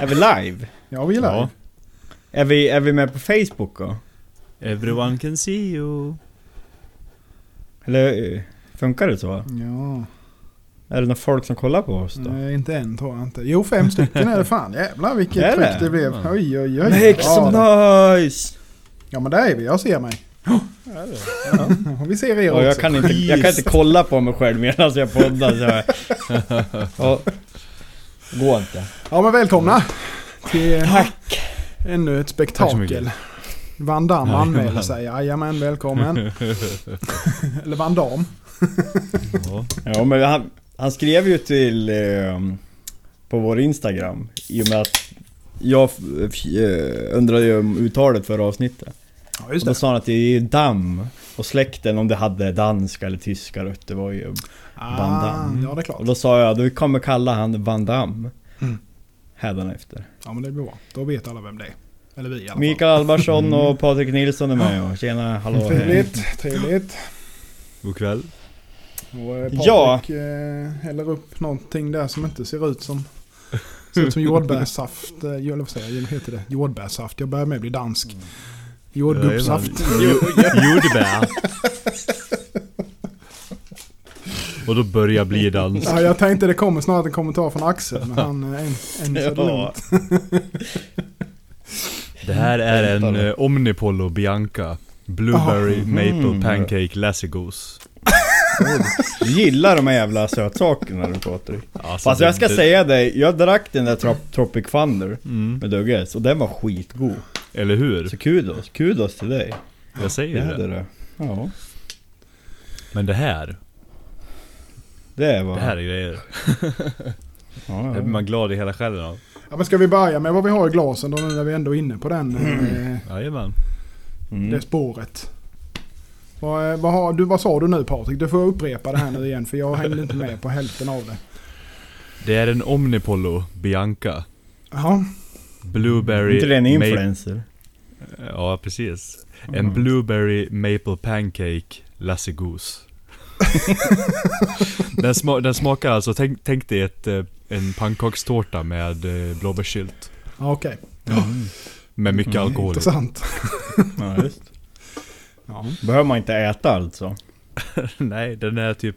Är vi live? Ja, vi är live. Ja. Är vi, är vi med på Facebook då? Everyone can see you. Eller eh, funkar det så? Ja. Är det några folk som kollar på oss då? Nej, inte än tror jag inte. Jo, fem stycken är det fan. Jävlar vilket Är tryck det? det, blev. Ja. Oj, oj, oj. Make some ja, noise! ja, men där är vi. Jag ser mig. Ja, vi ser er Och också. jag, kan inte, jag kan inte kolla på mig själv medan jag poddar så jag... Ja. Går inte. Ja, men välkomna till Tack! ännu ett spektakel. Van Damme anmäler sig. Jajamän, välkommen. Eller Van Damme. Ja. Men han, han skrev ju till... Eh, på vår Instagram. I och med att jag eh, undrade ju om uttalet för avsnittet. Ja, Och just då det. sa han att det är damm. Och släkten om det hade danska eller tyska rötter var ju... Van Ah, Damme. ja, det är klart. Och då sa jag, du kommer kalla han Van Damme. Mm. Hädanefter. Ja, men det blir bra. Då vet alla vem det är. Eller vi i alla fall. Mikael Alvarsson och Patrik Nilsson är med och tjena, hallå. Trevligt, trevligt. God kväll. Och eh, Ja. Patrik eh, häller upp någonting där som inte ser ut som... Ser ut som jordbärssaft. Eh, eller vad säger jag? Heter det? Jordbärssaft. Jag börjar med att bli dansk. Jordgubbssaft. Jordbär. Och då börjar bli dans. Ja, jag tänkte det kommer snart en kommentar från Axel. Men han eh, en, en så Ja. Det här är en eh, Omnipollo Bianca. Blueberry. Maple Pancake Lassie Goose. Du gillar de här jävla sötsakerna du Patrik. Alltså, Fast jag ska det- säga dig, jag drack den där Trop- Tropic Thunder Mm. med Dugges och den var skitgod. Eller hur? Så kudos, kudos till dig. Jag säger Det det. Ja, Men det här, det var... det här är grejer. Ja, Det blir man glad i hela själen av. Ja, men ska vi börja med vad vi har i glasen då nu när vi ändå är inne på den, eh, Jajamän. Mm. det spåret. Vad, eh, vad, har, du, vad sa du nu Patrik? Du får upprepa det här nu igen för jag hängde inte med på hälften av det. Det är en Omnipollo Bianca. Jaha. Blueberry... inte det en Ma- influencer? Ja, precis. En Mm. Blueberry Maple Pancake Lassie Goose. den, sma- den smakar alltså, tänk, tänk dig ett, eh, en pannkakstårta med eh, blåbärssylt. Ja, Okej. Med mycket Mm, alkohol. Intressant. Ja, just. Ja. Behöver man inte äta alltså? Nej, den är typ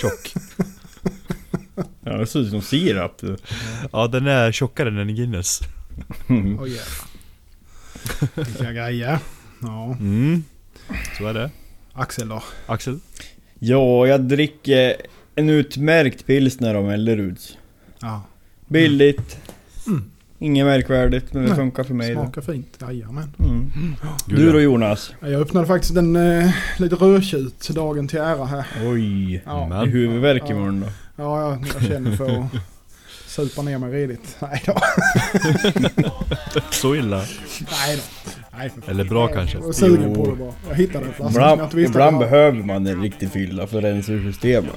tjock. Ja, det ser ut som sirap. Ja, den är tjockare än en Guinness. Mm. Åh jävlar. Vilka grejer. Ja. Mm. Så är det. Axel då? Axel? Ja, jag dricker en utmärkt pilsner av Melleruds. Ja. Billigt. Mm. Inget märkvärdigt, men det Nej, funkar för mig. då. Smakar fint. Jajamän. Mm. Gud, Du då Jonas? Ja, Jag öppnade faktiskt en eh, lite rödtjut dagen till ära här. Oj. Ja. Men- I huvudvärk Ja. imorgon då? Ja, jag, jag känner för att supa ner mig redigt. Nej då. Så illa? Nej då. Nej. Eller bra kanske? Jag var sugen på det bara. Jag hittade en flaska Ibland, jag ibland behöver man en riktig fylla för att rensa ur systemet.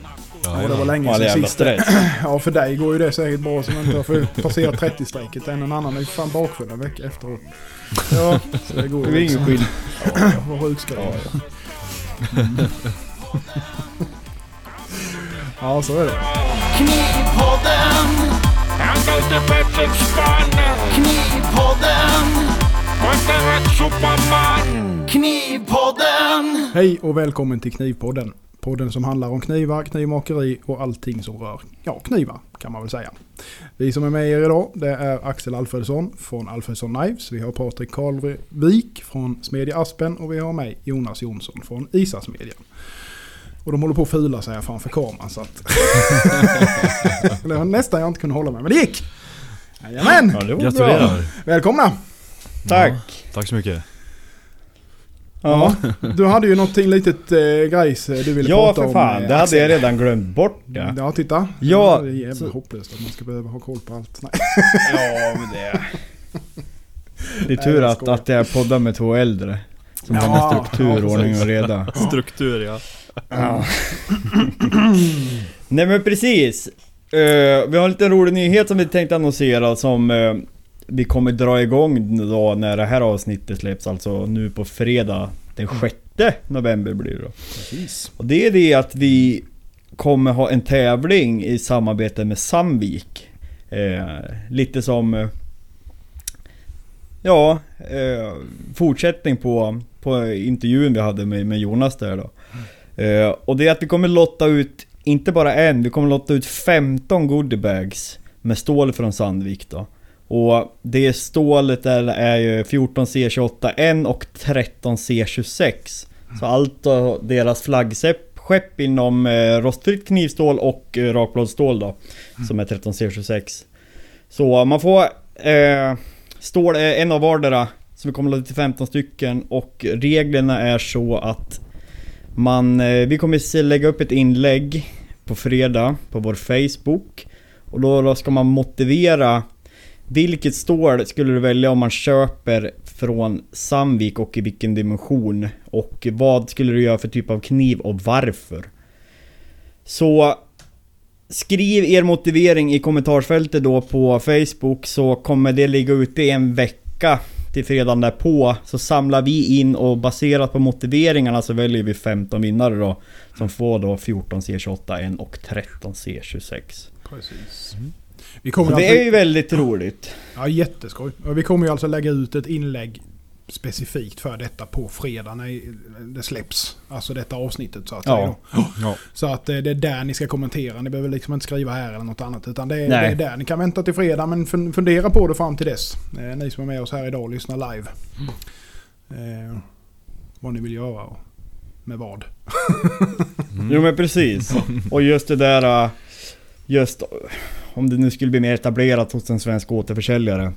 hade. Ja, det var länge sedan sist. Ja, för dig går ju det säkert bra som inte har för- passerat 30-strecket. En och annan är ju fan bakfull en vecka efteråt. Ja, Så det går det är ju ingen också. skillnad. Var sjukskriven. Ja, så är det. Knivpodden, han går inte bättre spann. Knivpodden, Knivpodden. Hej och välkommen till Knivpodden. Podden som handlar om knivar, knivmakeri och allting som rör ja, knivar kan man väl säga. Vi som är med er idag det är Axel Alfredsson från Alfredsson Knives. Vi har Patrik Karlvik från Smedja Aspen och vi har mig Jonas Jonsson från Isas Media. Och de håller på att fula sig här framför kameran så att... det var nästan jag inte kunde hålla mig men det gick! Jajamän! Ja, det. Gratulerar! Välkomna! Tack! Tack så mycket. Ja, Du hade ju någonting litet eh, grejs eh, du ville ja prata för om. fan. eh, Det hade jag redan glömt bort ja. Ja, titta. Ja, Det är jävla så- hopplöst att man ska behöva ha koll på allt. Nej. Ja, men det... Det är Nej, tur jag att, att jag poddar med två äldre. Som Ja, har struktur, ja, ordning och reda. Struktur ja. Ja. Nej men precis. Eh, vi har en liten rolig nyhet som vi tänkte annonsera som eh, vi kommer dra igång då när det här avsnittet släpps. Alltså nu på fredag den 6 november blir det då. Precis. Och det är det att vi kommer ha en tävling i samarbete med Sandvik. Eh, lite som... eh, Ja, eh, fortsättning på, på intervjun vi hade med, med Jonas där då. Eh, och det är att vi kommer lotta ut, inte bara en, vi kommer lotta ut 15 goodiebags med stål från Sandvik då. Och det stålet där är ju 14 C28N och 13 C26. Så allt deras flaggskepp skepp inom eh, rostfritt knivstål och eh, rakbladsstål då. Som är 13 C26. Så man får eh, stål, eh, en av vardera. Så vi kommer att till 15 stycken och reglerna är så att man, eh, vi kommer se- lägga upp ett inlägg på fredag på vår Facebook. Och då, då ska man motivera vilket stål skulle du välja om man köper från Sandvik och i vilken dimension? Och vad skulle du göra för typ av kniv och varför? Så Skriv er motivering i kommentarsfältet då på Facebook så kommer det ligga ute i en vecka till fredagen därpå. Så samlar vi in och baserat på motiveringarna så väljer vi 15 vinnare då. Som får då 14 C28 en och 13 C26. Precis. Vi kommer det alltså, är ju väldigt roligt. Ja, jätteskoj. Och vi kommer ju alltså lägga ut ett inlägg specifikt för detta på fredag när det släpps. Alltså detta avsnittet så att Ja. Ja. Så att eh, det är där ni ska kommentera. Ni behöver liksom inte skriva här eller något annat. Utan det är, det är där. Ni kan vänta till fredag men fun- fundera på det fram till dess. Eh, ni som är med oss här idag och lyssnar live. Eh, vad ni vill göra och med vad. Mm. Jo men precis. Och just det där... äh, Just om det nu skulle bli mer etablerat hos en svensk återförsäljare.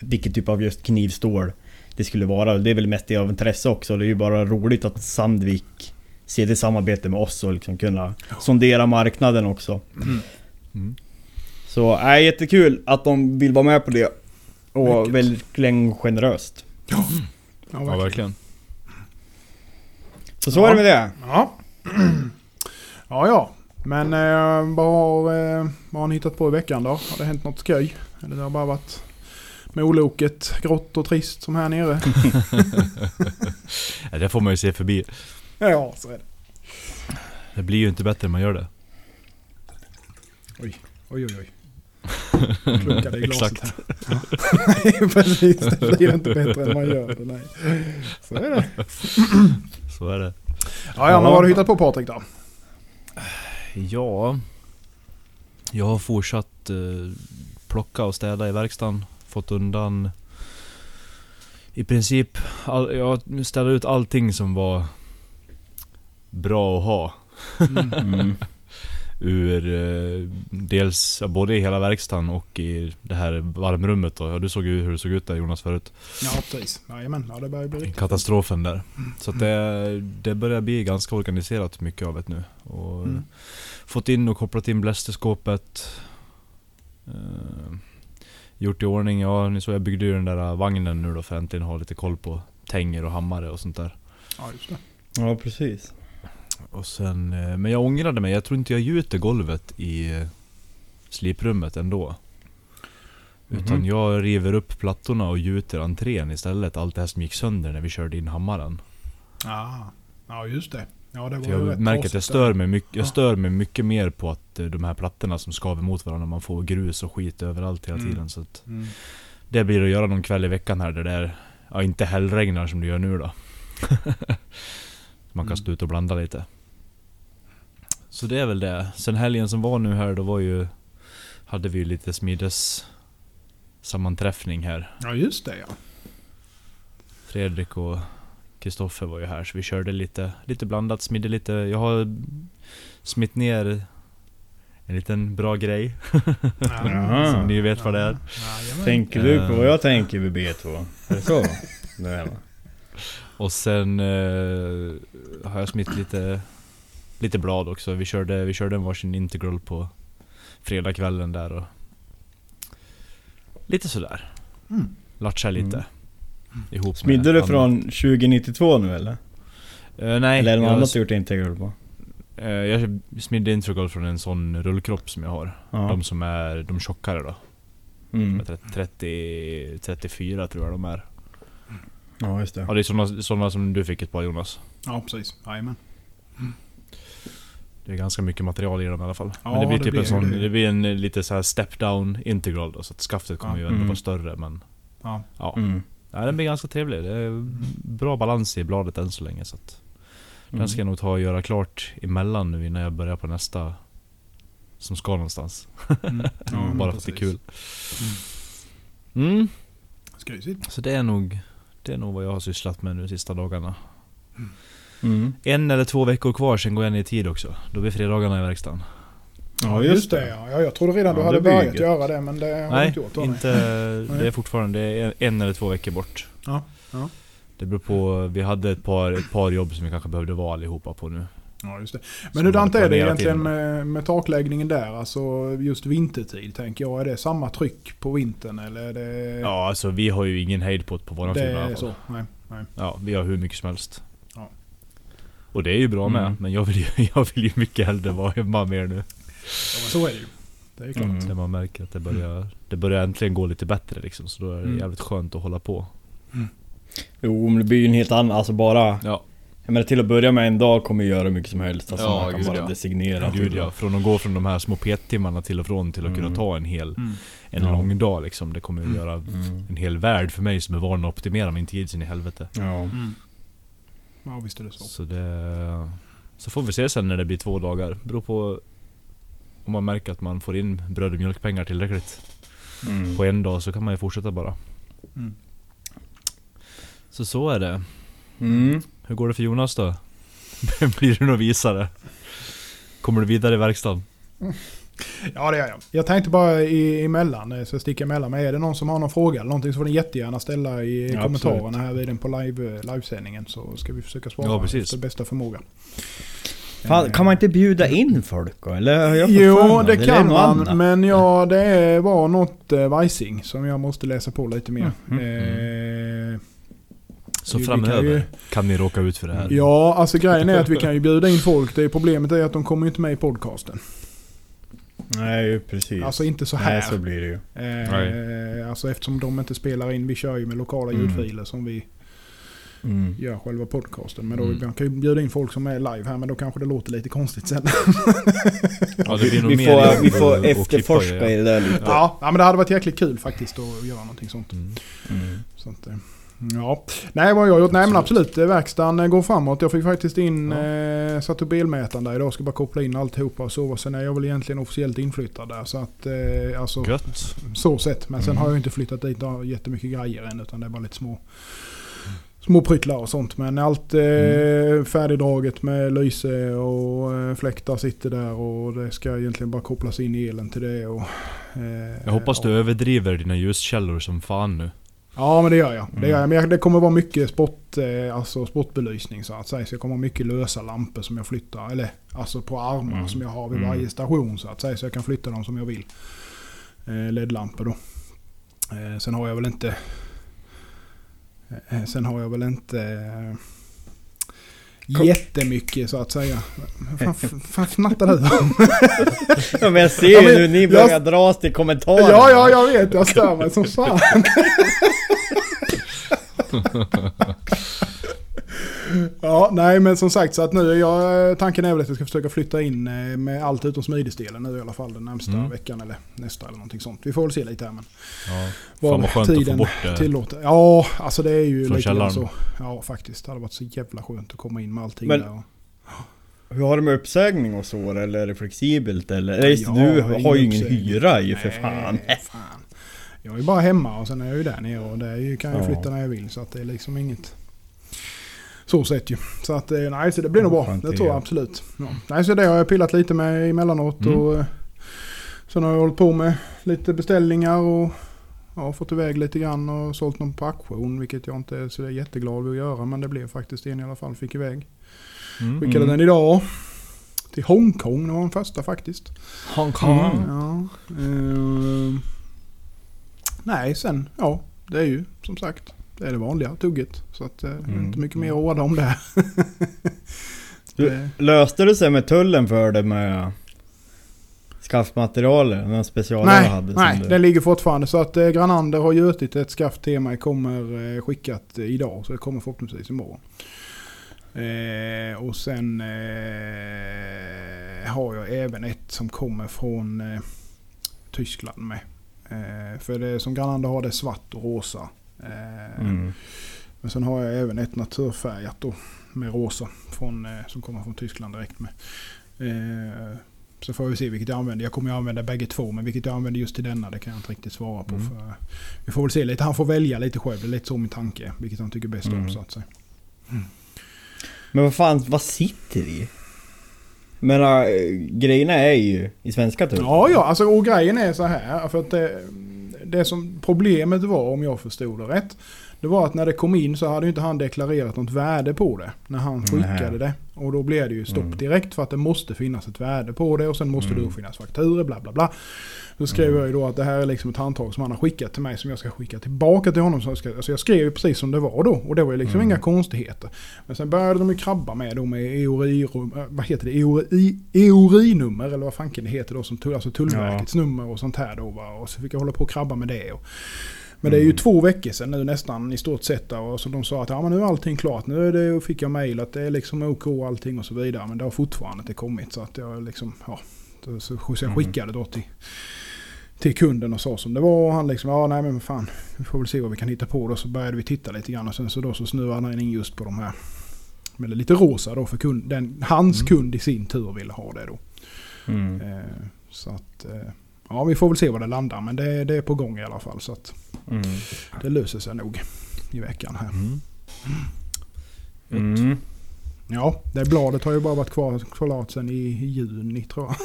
Vilken typ av just knivstål det skulle vara. Det är väl mest det av intresse också. Det är ju bara roligt att Sandvik ser det samarbete med oss och liksom kunna sondera marknaden också. Mm. Så är jättekul att de vill vara med på det. Och verkligen generöst. Ja, Ja, verkligen. verkligen. Så så Ja. är det med det. Ja. ja, ja. Men eh, vad, har, eh, vad har ni hittat på i veckan då? Har det hänt något skoj? Eller det har bara varit med oloket grått och trist som här nere? Ja, det får man ju se förbi. ja, så är det. Det blir ju inte bättre när man gör det. Oj, oj, oj. Klunkade i glaset Exakt. här. Ja. Nej, precis. Det blir inte bättre än man gör det. Nej. Så är det. Så är det. Ja, ja, men vad har du hittat på Patrik då? Ja... Jag har fortsatt eh, plocka och städa i verkstaden. Fått undan... I princip... All, jag städade ut allting som var bra att ha. Mm. Ur eh, dels både i hela verkstaden och i det här varmrummet då. Ja, du såg ju hur det såg ut där Jonas förut. Ja, precis. Jajamän, ja, det börjar bli riktigt. Katastrofen där. Så att det, det börjar bli ganska organiserat mycket av det nu. Och Mm. Fått in och kopplat in blästerskåpet. Eh, gjort i ordning, ja ni såg jag byggde ju den där vagnen nu då för att äntligen ha lite koll på tänger och hammare och sånt där. Ja, just det. Ja precis. Och sen, eh, men jag ångrade mig, jag tror inte jag gjuter golvet i eh, sliprummet ändå. Utan Mhm. jag river upp plattorna och gjuter entrén istället. Allt det här som gick sönder när vi körde in hammaren. Ah. Ja, just det. Ja, det var För jag märker att jag stör, där. mig mycket, jag Ja. stör mig mycket mer på att eh, de här plattorna som skaver mot varandra, man får grus och skit överallt hela Mm. tiden. Så Mm. det blir att göra någon kväll i veckan här där det är, ja inte hällregnar som det gör nu då. man kan Mm. stå ut och blanda lite. Så det är väl det. Sen helgen som var nu här, då var ju, hade vi ju lite smides sammanträffning här. Ja, just det ja. Fredrik och Kristoffer var ju här så vi körde lite, lite blandat, smidde lite. Jag har smitt ner en liten bra grej. Som ni vet vad det är. Tänker du på Eh. vad jag tänker vid B2? Är det så? Det är, va? Och sen eh, har jag smitt lite, lite blad också. Vi körde, vi körde en varsin integral på fredagskvällen där och Lite sådär. Mm. Latcha lite. Mm. Ihop Smidde du andra. från 2092 nu eller? Eh, nej, eller är det något annat du gjort integral på? eh, jag smidde integral från en sån rullkropp som jag har. Ja. De som är de tjockare då. Mm. 30, 30, 34 tror jag de är. Ja just det. Ja det är såna, såna som du fick ett par Jonas. Ja, precis. Jajamän. Det är ganska mycket material i dem i alla fall. Ja, men det blir det typ blir en sån, det. det blir en eh, lite så här step down integral då, så att skaftet kommer Ja. ju ändå Mm. vara större men... Ja. Ja. Mm. ja, den blir ganska trevlig. Det är bra balans i bladet än så länge så att... Mm. Den ska jag nog ta och göra klart emellan nu innan jag börjar på nästa. Som ska någonstans. Mm. Ja, Bara för att det är kul. Mm. Skrisigt. Så det är nog... Det är nog vad jag har sysslat med nu de sista dagarna. Mm. En eller två veckor kvar, sen går jag ner i tid också. Då blir fredagarna i verkstaden. Ja Just det ja. ja. Jag trodde redan du Ja, hade det blir börjat gött. göra det men det har du Nej, inte gjort. ni? inte... Det är fortfarande det är en eller två veckor bort. Ja, ja. Det beror på... Vi hade ett par, ett par jobb som vi kanske behövde vara allihopa på nu. Ja, just det. Men hur vi hade dant är det egentligen med, med takläggningen där? Alltså just vintertid tänker jag. Är det samma tryck på vintern eller är det... Ja, alltså vi har ju ingen hejd på våran det firma i alla är fall. så. Nej, nej. Ja, vi har hur mycket som helst. Ja. Och det är ju bra med, Mm. men jag vill ju, jag vill ju mycket hellre vara hemma mer nu. Ja, men så är det ju. Det är klart. Mm. När man märker att det börjar, det börjar äntligen gå lite bättre liksom. Så då är det Mm. jävligt skönt att hålla på. Jo men det blir ju en helt annan, alltså bara... Ja, Jag menar till att börja med en dag kommer ju göra hur mycket som helst. Alltså Ja, man kan gud, bara ja. designera. gud ja. Från att gå från de här små pettimmarna till och från till att kunna Mm. ta en hel, Mm. en Ja. lång dag liksom. Det kommer ju Mm. göra Mm. en hel värld för mig som är van att optimera min tid sin i helvete. Ja. Mm. Ja visst är det så. Så det... Så får vi se sen när det blir två dagar. Beror på om man märker att man får in bröd och mjölkpengar tillräckligt. Mm. På en dag så kan man ju fortsätta bara. Mm. Så så är det. Mm. Hur går det för Jonas då? Blir du någon visare? Kommer du vidare i verkstaden? Ja det gör jag. Jag tänkte bara i, emellan, eh, så jag sticker emellan. Men är det någon som har någon fråga eller någonting så får ni jättegärna ställa i Ja, kommentarerna här vid den på live, livesändningen. Så ska vi försöka svara Ja, precis. efter bästa förmåga. Fan, kan man inte bjuda in folk då? Eller har jag Jo, mig? det är kan man. annat? Men ja, det var något eh, Vajsing som jag måste läsa på lite mer. Mm, Eh, Så Vi- vi kan framöver ju- kan ni råka ut för det här. ja, alltså grejen är att vi kan ju bjuda in folk. Det är problemet är att de kommer inte med i podcasten. Nej precis. Alltså inte så här. Nej så blir det ju. Eh, alltså eftersom de inte spelar in. Vi kör ju med lokala Mm. ljudfiler som vi Mm. gör själva podcasten. Men då Mm. kan ju bjuda in folk som är live här men då kanske det låter lite konstigt sen. Ja, det blir nog Vi mer får, vi får efterforska i det där lite. ja. ja men det hade varit jäkligt kul faktiskt att göra någonting sånt. Mm. Mm. Så att, eh, ja. Nej vad jag gjort? Nej men absolut. eh, Verkstaden eh, går framåt. Jag fick faktiskt in, Ja. eh, satt upp elmätaren där idag. Ska bara koppla in alltihopa och så. Sen är jag väl egentligen officiellt inflyttad där. Så att, eh, alltså, Gött. så sett. Men sen Mm. har jag inte flyttat dit och jättemycket grejer än. Utan det är bara lite små, små pryttlar och sånt. Men allt eh, Mm. färdigdraget med lyse och eh, fläktar sitter där. Och det ska egentligen bara kopplas in i elen till det. Och, eh, Jag hoppas du överdriver dina ljuskällor som fan nu. Ja men det gör jag. Det, Mm. gör jag. Men det kommer vara mycket sport, eh, alltså sportbelysning så att säga. Så jag kommer ha mycket lösa lampor som jag flyttar. Eller alltså på armar Mm. som jag har vid Mm. varje station så att säga. Så jag kan flytta dem som jag vill. Eh, LED-lampor då. Eh, sen har jag väl inte... Sen har jag väl inte... Jättemycket så att säga. Vad fan, fan fnattar du? Ja, men jag ser ju nu ni jag- börjar dras till kommentarer. ja, ja, jag vet. Jag stör mig som fan. Ja, nej men som sagt så att nu är jag, tanken är väl att jag ska försöka flytta in eh, med allt utom smidesdelen nu i alla fall den närmsta Mm. veckan eller nästa eller någonting sånt. Vi får väl se lite här men Ja. vad Fan vad skönt att få tiden bort det. tillåter. Ja, alltså det är ju Från lite källaren. så. Ja faktiskt, det hade varit så jävla skönt att komma in med allting Men- där. Och, Hur har du med uppsägning och så eller är det flexibelt eller? Eller just, Ja, du har, har ju ingen uppsägning. hyra ju för Nej, fan. fan. Jag är bara hemma och sen är jag ju där nere och det ju, kan jag Ja. flytta när jag vill så att det är liksom inget så sett ju. Så att eh, nej, så det blir nog Ja, bra. Det tror jag ja. absolut. Ja. Nej, så det har jag pillat lite med emellanåt Mm. och eh, sen har jag hållit på med lite beställningar och ja, fått iväg lite grann och sålt någon på auktion vilket jag inte är så jätteglad över att göra men det blev faktiskt en i alla fall. Fick iväg. Mm. Skickade den idag. Till Hongkong, det var den första faktiskt. Hongkong. Ja. eh, nej, sen, ja, det är ju som sagt, det är det vanliga tugget. Så att eh, Mm. inte mycket mer att orda om det. Det- Löste det sig med tullen för det med skaftmaterialet? Den specialen nej, hade? som nej du... den ligger fortfarande. Så att eh, Granander har gjutit ett skaft till mig. Kommer eh, skickat eh, idag. Så det kommer förhoppningsvis imorgon. Eh, och sen eh, har jag även ett som kommer från eh, Tyskland med. Eh, för det som Granander har det är svart och rosa. Eh, Mm. Men sen har jag även ett naturfärgat då med rosa från, eh, som kommer från Tyskland direkt med. Eh, så får vi se vilket jag använder. Jag kommer ju använda bägge två men vilket jag använder just till denna det kan jag inte riktigt svara på. Mm. För, vi får väl se lite. Han får välja lite själv. Det är lite så min tanke. Vilket han tycker bäst om Mm. så att säga. Men vad fan, vad sitter i? Men äh, grejerna är ju i svenska typ. Ja, ja. Alltså, och grejen är så här. För att det, det som problemet var om jag förstod det rätt. Det var att när det kom in så hade inte han deklarerat något värde på det. När han skickade Nej. det. Och då blev det ju stopp Mm. direkt för att det måste finnas ett värde på det. Och sen måste det Mm. då finnas fakturor bla bla bla. Då skrev jag ju då att det här är liksom ett handtag som han har skickat till mig som jag ska skicka tillbaka till honom. Så jag, ska, alltså jag skrev ju precis som det var då. Och det var ju liksom Mm. inga konstigheter. Men sen började de ju krabba med då med eurirum, äh, vad heter det, eurinummer eller vad fanken det heter då. Som, tull- alltså Tullverkets nummer och sånt här då. Va? Och så fick jag hålla på och krabba med det. Och, men det är ju Mm. två veckor sedan nu nästan i stort sett. Och så de sa att ja, men nu är allting klart. Nu är det, fick jag mejl att det är liksom OK allting och så vidare. Men det har fortfarande inte kommit. Så att jag liksom, ja. Så, så jag Mm. skickade då till, till kunden och sa som det var. Och han liksom, ja nej men fan. Vi får väl se vad vi kan hitta på då. Så började vi titta lite grann. Och sen så då så snuvade han in just på de här. Är lite rosa då för kund, den, hans Mm. kund i sin tur ville ha det då. Mm. Eh, så att, eh, ja vi får väl se var det landar. Men det, det är på gång i alla fall. Så att Mm. det löser sig nog i veckan här. Mm. Mm. Ja, det bladet har ju bara varit kvar klart sedan i, juni tror jag.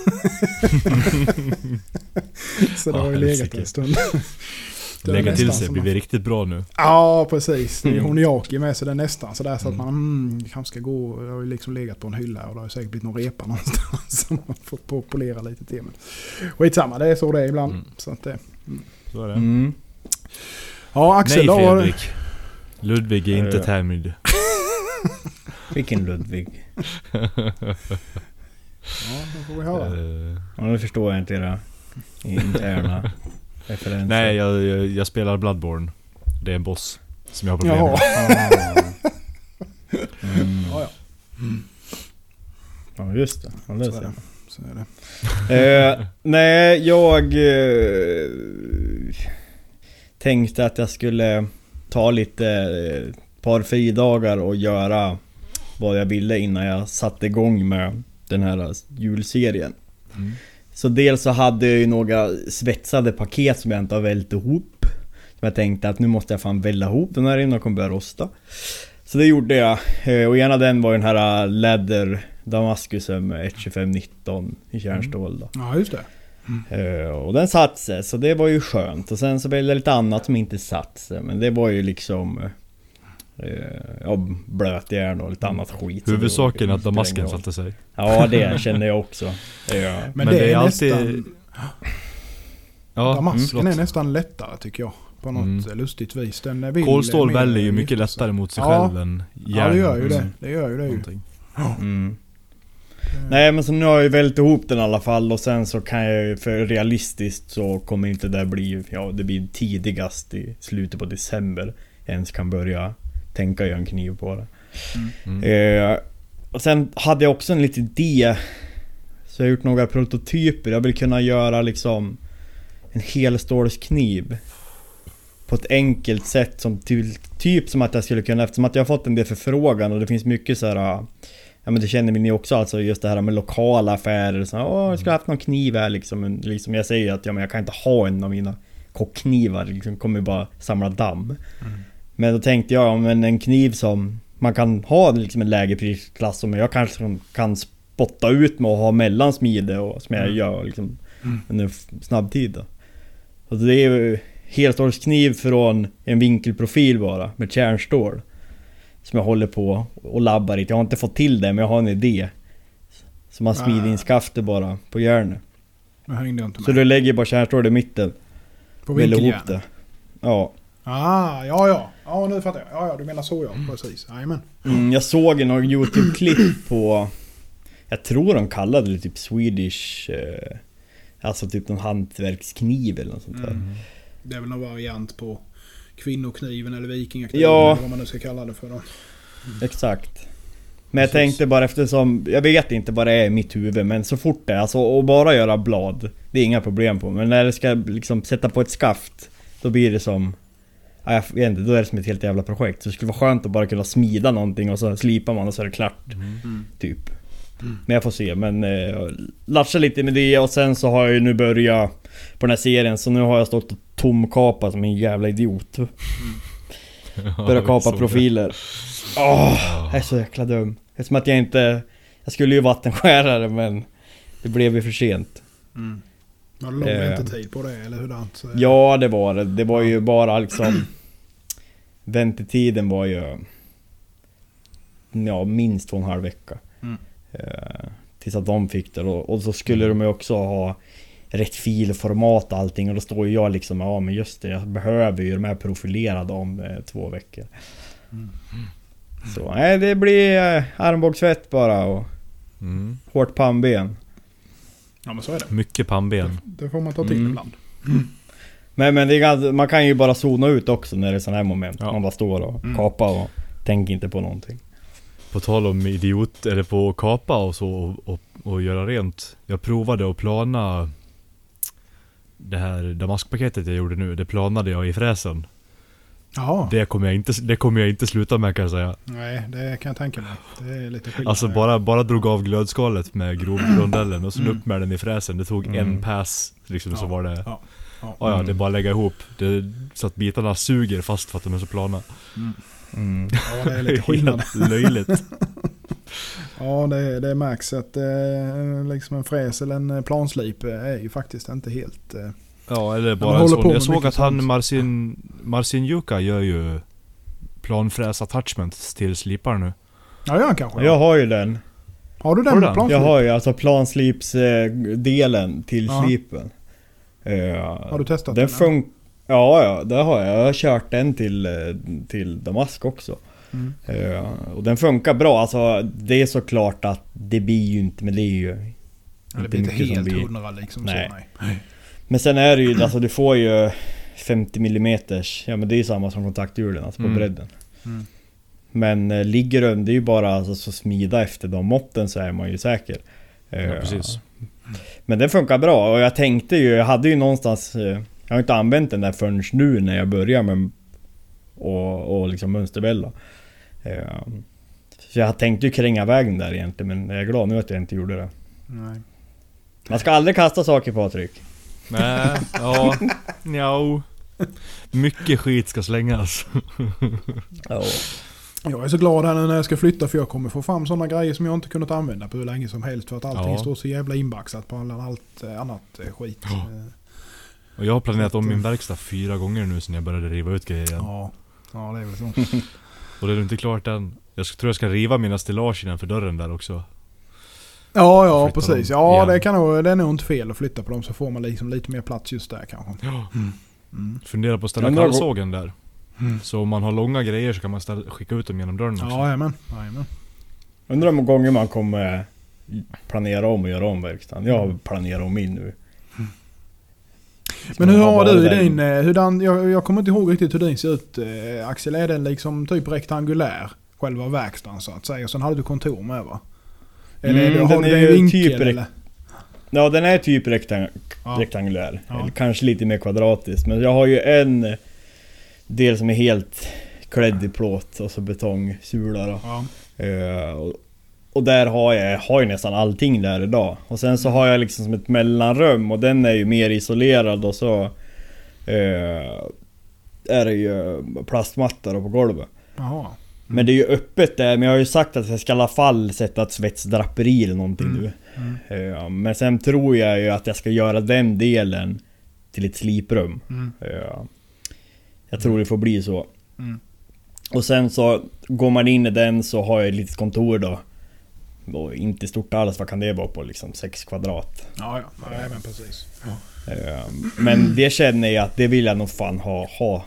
så det Ja, har ju legat en stund. Det är Lägga till sig, blir vi riktigt bra nu? Ja, precis. Det är Mm. honiaki med så det är nästan sådär så att Mm. man mm, kanske ska gå. Jag har ju liksom legat på en hylla och det har ju säkert blivit någon repa någonstans som man får polera lite till. Men skitsamma, det är så det är ibland. Mm. Så att det, Så är det. Mm. ja, Axel Nej då Fredrik. Ludvig är inte Eh. Tamid. Vilken Ludvig? Ja, då får vi höra. Ja, nu förstår jag inte era interna referenser. Nej, jag, jag, jag spelar Bloodborne. Det är en boss som jag har problem med. Ah. Mm. Ja, ja. Ja just det. Ja, det Så är ser det. jag. Så är det. Eh, nej, jag eh, tänkte att jag skulle ta lite eh, par fridagar och göra vad jag ville innan jag satte igång med den här julserien. Mm. Så dels så hade jag ju några svetsade paket som jag inte har vält ihop. Som jag tänkte att nu måste jag fan välja ihop den här innan de kommer börja rosta. Så det gjorde jag. Eh, Och ena den var den här eh, Leather Damaskusen med 12519 i kärnstål då. Ja, just det. Eh, Och den satt sig, så det var ju skönt. Och sen så blev det lite annat som inte satt sig. Men det var ju liksom... eh, Ja, blötjärn och lite annat skit. Det Huvudsaken var- är att damasken satte sig. Ja, det känner jag också. Ja. Men, det, är, alltid- nästan... Ja, Damasken mm, är nästan lättare tycker jag. På något Mm. lustigt vis. Den vill Kolstål mer väljer ju mycket lättare mot sig Ja. själv än järn. Ja, det gör ju det. Mm. Det gör ju det ju. Någonting. Mm. Nej men så nu har jag ju vält ihop den i alla fall och sen så kan jag ju, för realistiskt så kommer inte det bli, ja det blir tidigast i slutet på december jag ens kan börja tänka göra en kniv på det. Mm. Eh, och sen hade jag också en liten idé. Så jag har gjort några prototyper. Jag vill kunna göra liksom en helstålskniv. På ett enkelt sätt som ty- typ som att jag skulle kunna, eftersom att jag har fått en del förfrågan och det finns mycket så här. Ja men det känner ni också alltså just det här med lokala affärer. Så, Åh, jag skulle haft någon kniv här liksom. Men liksom jag säger att ja, men jag kan inte ha en av mina kockknivar. Liksom kommer bara samla damm. Men då tänkte jag, ja, men en kniv som man kan ha liksom en lägre prisklass som jag kanske kan- spotta ut med och ha mellansmide och som jag Mm. gör liksom Mm. under snabb tid då. Och det är ju helstålskniv från en vinkelprofil bara med kärnstål. Som jag håller på och labbar i. Jag har inte fått till det men jag har en idé. Så man smider in Ah. skaftet bara på järnet. Så du lägger bara kärnstål i mitten. På vinkeljärn. Ja. Ah, ja ja. Ja nu fattar jag. Ja ja, du menar så ja. Precis. Jajamän. Mm, jag såg i någon YouTube-klipp på... Jag tror de kallade det typ Swedish... Eh, alltså typ någon hantverkskniv eller något sånt där. Mm. Det är väl någon variant på kvinnokniven eller vikingakniven Ja. eller vad man nu ska kalla det för då. Exakt. Men jag Precis. tänkte bara eftersom, jag vet inte vad det är i mitt huvud men så fort det är, alltså att bara göra blad, det är inga problem på. Men när det ska liksom sätta på ett skaft, då blir det som... Ja, jag vet inte, då är det som ett helt jävla projekt. Så det skulle vara skönt att bara kunna smida någonting och så slipar man och så är det klart. Mm. Typ. Men jag får se, men eh, latcha lite med det och sen så har jag ju nu börjat på den här serien så nu har jag stått och tomkapat som en jävla idiot. Börjat kapa profiler. Åh, jag är så jäkla dum. Det är som att jag inte... Jag skulle ju vattenskära det men... Det blev ju för sent. Mm. Var det lång Eh. väntetid på det eller hurdant? Ja det var det. Det var ju bara liksom... Väntetiden var ju... Ja, minst två och en halv vecka. Mm. Eh, tills att de fick det och, och så skulle de ju också ha rätt filformat och allting och då står ju jag liksom ja men just det jag behöver ju de här profilerade om eh, två veckor. Mm. Så nej det blir eh, armbågssvett bara och Mm. hårt pannben. Ja men så är det. Mycket pannben. Det får man ta till Mm. ibland. Men, men det är, ganska- man kan ju bara zona ut också när det är sådana här moment. Ja. Man bara står och Mm. kapar och tänker inte på någonting. På tal om idiot, eller på att kapa och så och, och, och göra rent. Jag provade att plana det här damaskpaketet jag gjorde nu, det planade jag i fräsen. Jaha. Det kommer jag inte, det kommer jag inte sluta med kan jag säga. Nej, det kan jag tänka mig. Det är lite skillnad. Alltså bara, bara drog av glödskalet med grovrondellen och sen Mm. upp med den i fräsen. Det tog Mm. en pass liksom så Ja. var det... Ja. Ja. Ja, ja, det är Mm. bara att lägga ihop. Det, så att bitarna suger fast för att de är så plana. Mm. ja, det är lite skillnad. Löjligt. Ja, det, det märks att eh, liksom en fräs eller en planslip är ju faktiskt inte helt... Eh, Ja, eller bara en sån. Jag såg att han. Marcin, Marcin Juka gör ju planfräs attachments till slipar nu. ja, gör han kanske. Jag har ju den. Har du den Har du den? planslip? Jag har ju alltså planslipsdelen till Ja. slipen. Eh, Har du testat den? den? Ja, ja, det har jag. Jag har kört den till, eh, till Damask också. Mm. Eh, och den funkar bra. Alltså det är såklart att det blir ju inte, men det är ju... Ja, det inte blir inte helt hundra liksom. Nej. Så, nej. Men sen är det ju, alltså du får ju 50 mm Ja men det är ju samma som kontakthjulen, alltså på Mm. bredden. Mm. Men eh, ligger den, det är ju bara alltså, så smida efter de måtten så är man ju säker. Eh, Ja, precis. Men den funkar bra och jag tänkte ju, jag hade ju någonstans... eh, Jag har inte använt den där förrän nu när jag börjar med och, och liksom mönsterbälla. Eh, Så jag tänkte ju kränga vägen där egentligen men jag är glad nu att jag inte gjorde det. Nej. Man ska aldrig kasta saker Patrik. Nej, ja, njau. Mycket skit ska slängas. Ja. Jag är så glad här nu när jag ska flytta för jag kommer få fram sådana grejer som jag inte kunnat använda på hur länge som helst. För att allting Ja. står så jävla inbaxat på allt eh, annat eh, skit. Ja. Eh, Och jag har planerat om min verkstad fyra gånger nu sen jag började riva ut grejer igen. Ja, ja det är väl så. Och det är inte klart än. Jag tror jag ska riva mina stillage innanför dörren där också. Ja, ja precis. dem Ja, igen. det, kan nog, det är nog inte fel att flytta på dem så får man liksom lite mer plats just där kanske. Ja. Mm. Fundera på att ställa kallsågen där. Mm. Så om man har långa grejer så kan man ställa, skicka ut dem genom dörren också. Ja, jajamän. jajamän. Undrar hur många gånger man kommer planera om och göra om verkstaden. Jag har planerat om min nu. Men hur har du i din... eh, Hur den, jag, jag kommer inte ihåg riktigt hur din ser ut. eh, Axel, är den liksom typ rektangulär? Själva verkstaden så att säga. Och sen hade du kontor med va? Eller Mm, har den du är den i vinkel typ eller? Ja den är typ rektang Ja. rektangulär. Ja. Eller kanske lite mer kvadratisk. Men jag har ju en del som är helt klädd i plåt och så betongsula då. Ja. Eh, och, och där har jag, har ju nästan allting där idag. Och sen så har jag liksom som ett mellanrum och den är ju mer isolerad och så eh, är det ju plastmattor på golvet. Jaha. Men det är ju öppet där, men jag har ju sagt att jag ska i alla fall sätta ett svetsdraperi eller någonting Mm. nu. Mm. Eh, men sen tror jag ju att jag ska göra den delen till ett sliprum. Mm. Eh, jag tror det får bli så. Mm. Och sen så går man in i den så har jag ett litet kontor då. Och inte stort alls, vad kan det vara på liksom 6 kvadrat. Ja, ja. Nej, men precis. Eh, Men det känner jag att det vill jag nog fan ha, ha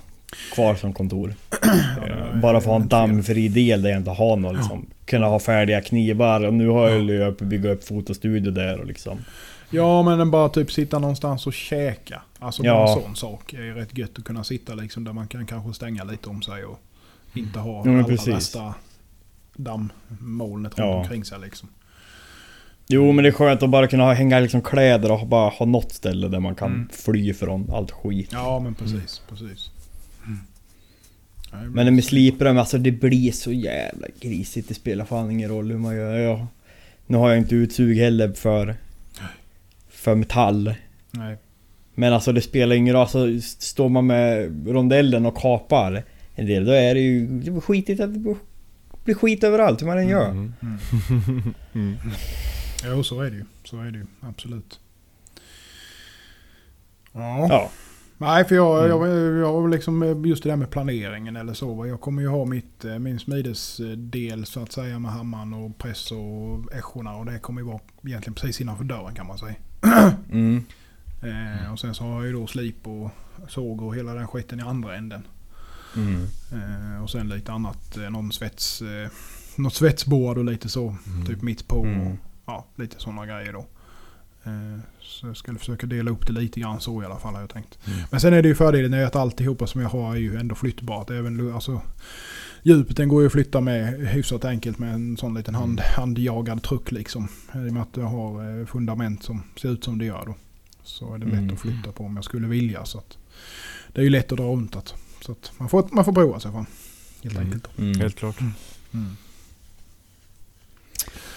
kvar som kontor. Eh, Bara för att ha en dammfri del där jag inte har något liksom. Kunna ha färdiga knivar och nu har jag ju upp bygga upp fotostudio där och liksom. Ja, men bara typ sitta någonstans och käka. Alltså bara Ja. en sån sak är ju rätt gött att kunna sitta liksom där man kan kanske stänga lite om sig och inte ha men allra värsta dammmolnet Ja. runt omkring sig liksom. Jo men det är skönt att bara kunna hänga liksom kläder och bara ha något ställe där man kan Mm. fly från allt skit. Ja men precis, precis. Mm. Men med sliprem, alltså det blir så jävla grisigt. Det spelar fan ingen roll hur man gör. Ja. Nu har jag inte utsug heller för... För metall. Nej. Men alltså det spelar ingen roll. Alltså står man med rondellen och kapar en del, då är det ju det blir skitigt att det blir skit överallt hur man än gör. Mm. Mm. Mm. Jo så är det ju. Så är det ju. Absolut. Ja. Ja. Nej för jag, Mm. jag, jag liksom just det där med planeringen eller så. Jag kommer ju ha mitt, eh, min smidesdel så att säga med hammaren och press och äschorna och det kommer ju vara egentligen precis innanför dörren kan man säga. Mm. Eh, och sen så har jag ju då slip och såg och hela den skiten i andra änden. Mm. Eh, och sen lite annat, eh, någon svets, eh, något svetsbord och lite så. Mm. Typ mitt på. Mm. Och, ja, lite sådana grejer då. Eh, så jag skulle försöka dela upp det lite grann så i alla fall har jag tänkt. Mm. Men sen är det ju fördelen att alltihopa som jag har är ju ändå flyttbart. Även alltså, djupet den går ju att flytta med hyfsat enkelt med en sån liten hand, handjagad truck liksom. I och med att jag har eh, fundament som ser ut som det gör då. Så är det lätt Mm. att flytta på om jag skulle vilja. Så att, det är ju lätt att dra runt det. Så att man, får, man får prova sig fram. Helt Mm. enkelt. Mm. Helt klart. Mm.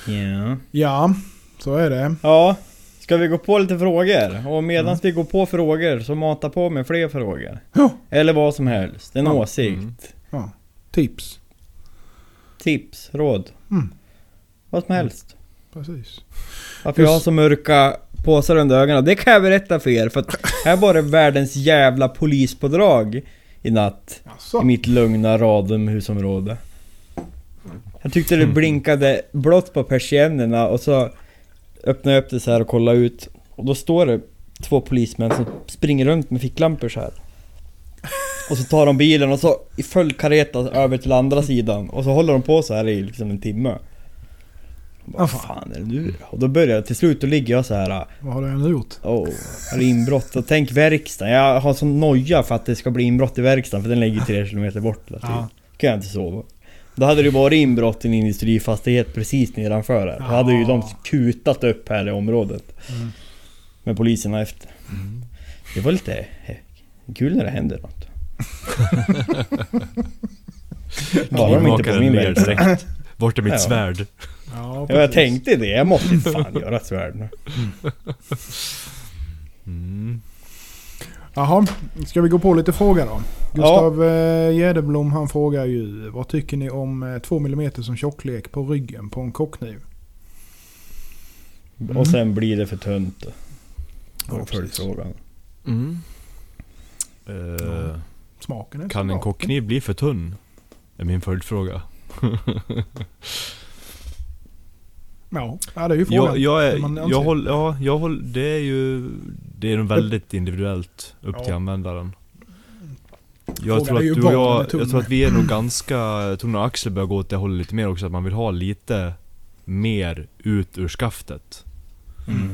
Ja. Ja, så är det. Ja. Ska vi gå på lite frågor? Och medan Mm. vi går på frågor så mata på med fler frågor. Ja. Eller vad som helst. En Ja. åsikt. Mm. Ja. Tips. Tips, råd. Mm. Vad som helst. Precis. Varför jag har Just- så mörka påsar under ögonen, det kan jag berätta för er. För att här var det världens jävla polispådrag i natt. Jaså? I mitt lugna radhusområde. Jag tyckte det blinkade blått på persiennerna och så öppnade jag upp det så här och kollade ut. Och då står det två polismän som springer runt med ficklampor så här. Och så tar de bilen och så i full kareta över till andra sidan. Och så håller de på så här i liksom en timme. Bara, Ah, Vad fan. fan är det nu då?" Och då börjar jag, till slut då ligger jag så här. Vad har du nu gjort? Åh, det inbrott? Och tänk verkstaden. Jag har sån noja för att det ska bli inbrott i verkstaden för den ligger tre kilometer bort hela tiden. Ja. kan jag inte sova. Då hade det varit inbrott i en industrifastighet precis nedanför här. Då hade ju de kutat upp här i området. Mm. Med poliserna efter. Mm. Det var lite kul när det händer något. Bara de inte på min verkstad. direkt. Bort är mitt Ja. svärd. Ja, Ja, jag tänkte det. Jag måste fan göra ett svärd nu. Mm. Jaha, ska vi gå på lite frågor då? Gustav ja. Gäderblom han frågar ju vad tycker ni om eh, 2 mm som tjocklek på ryggen på en kockkniv? Mm. Och sen blir det för tunt. Ja. Mm. Eh, Ja. Smaken är inte kan en kockkniv bli för tunn? Är min följdfråga. Ja, det är ju frågan. Jag, jag, är, Man jag håller, ja, jag håller, det är ju... Det är nog väldigt individuellt upp till Ja. användaren. Jag tror, att du och jag, jag tror att vi är nog ganska... Jag tror nog Axel börjar gå åt det hållet lite mer också, att man vill ha lite mer ut ur skaftet. Mm.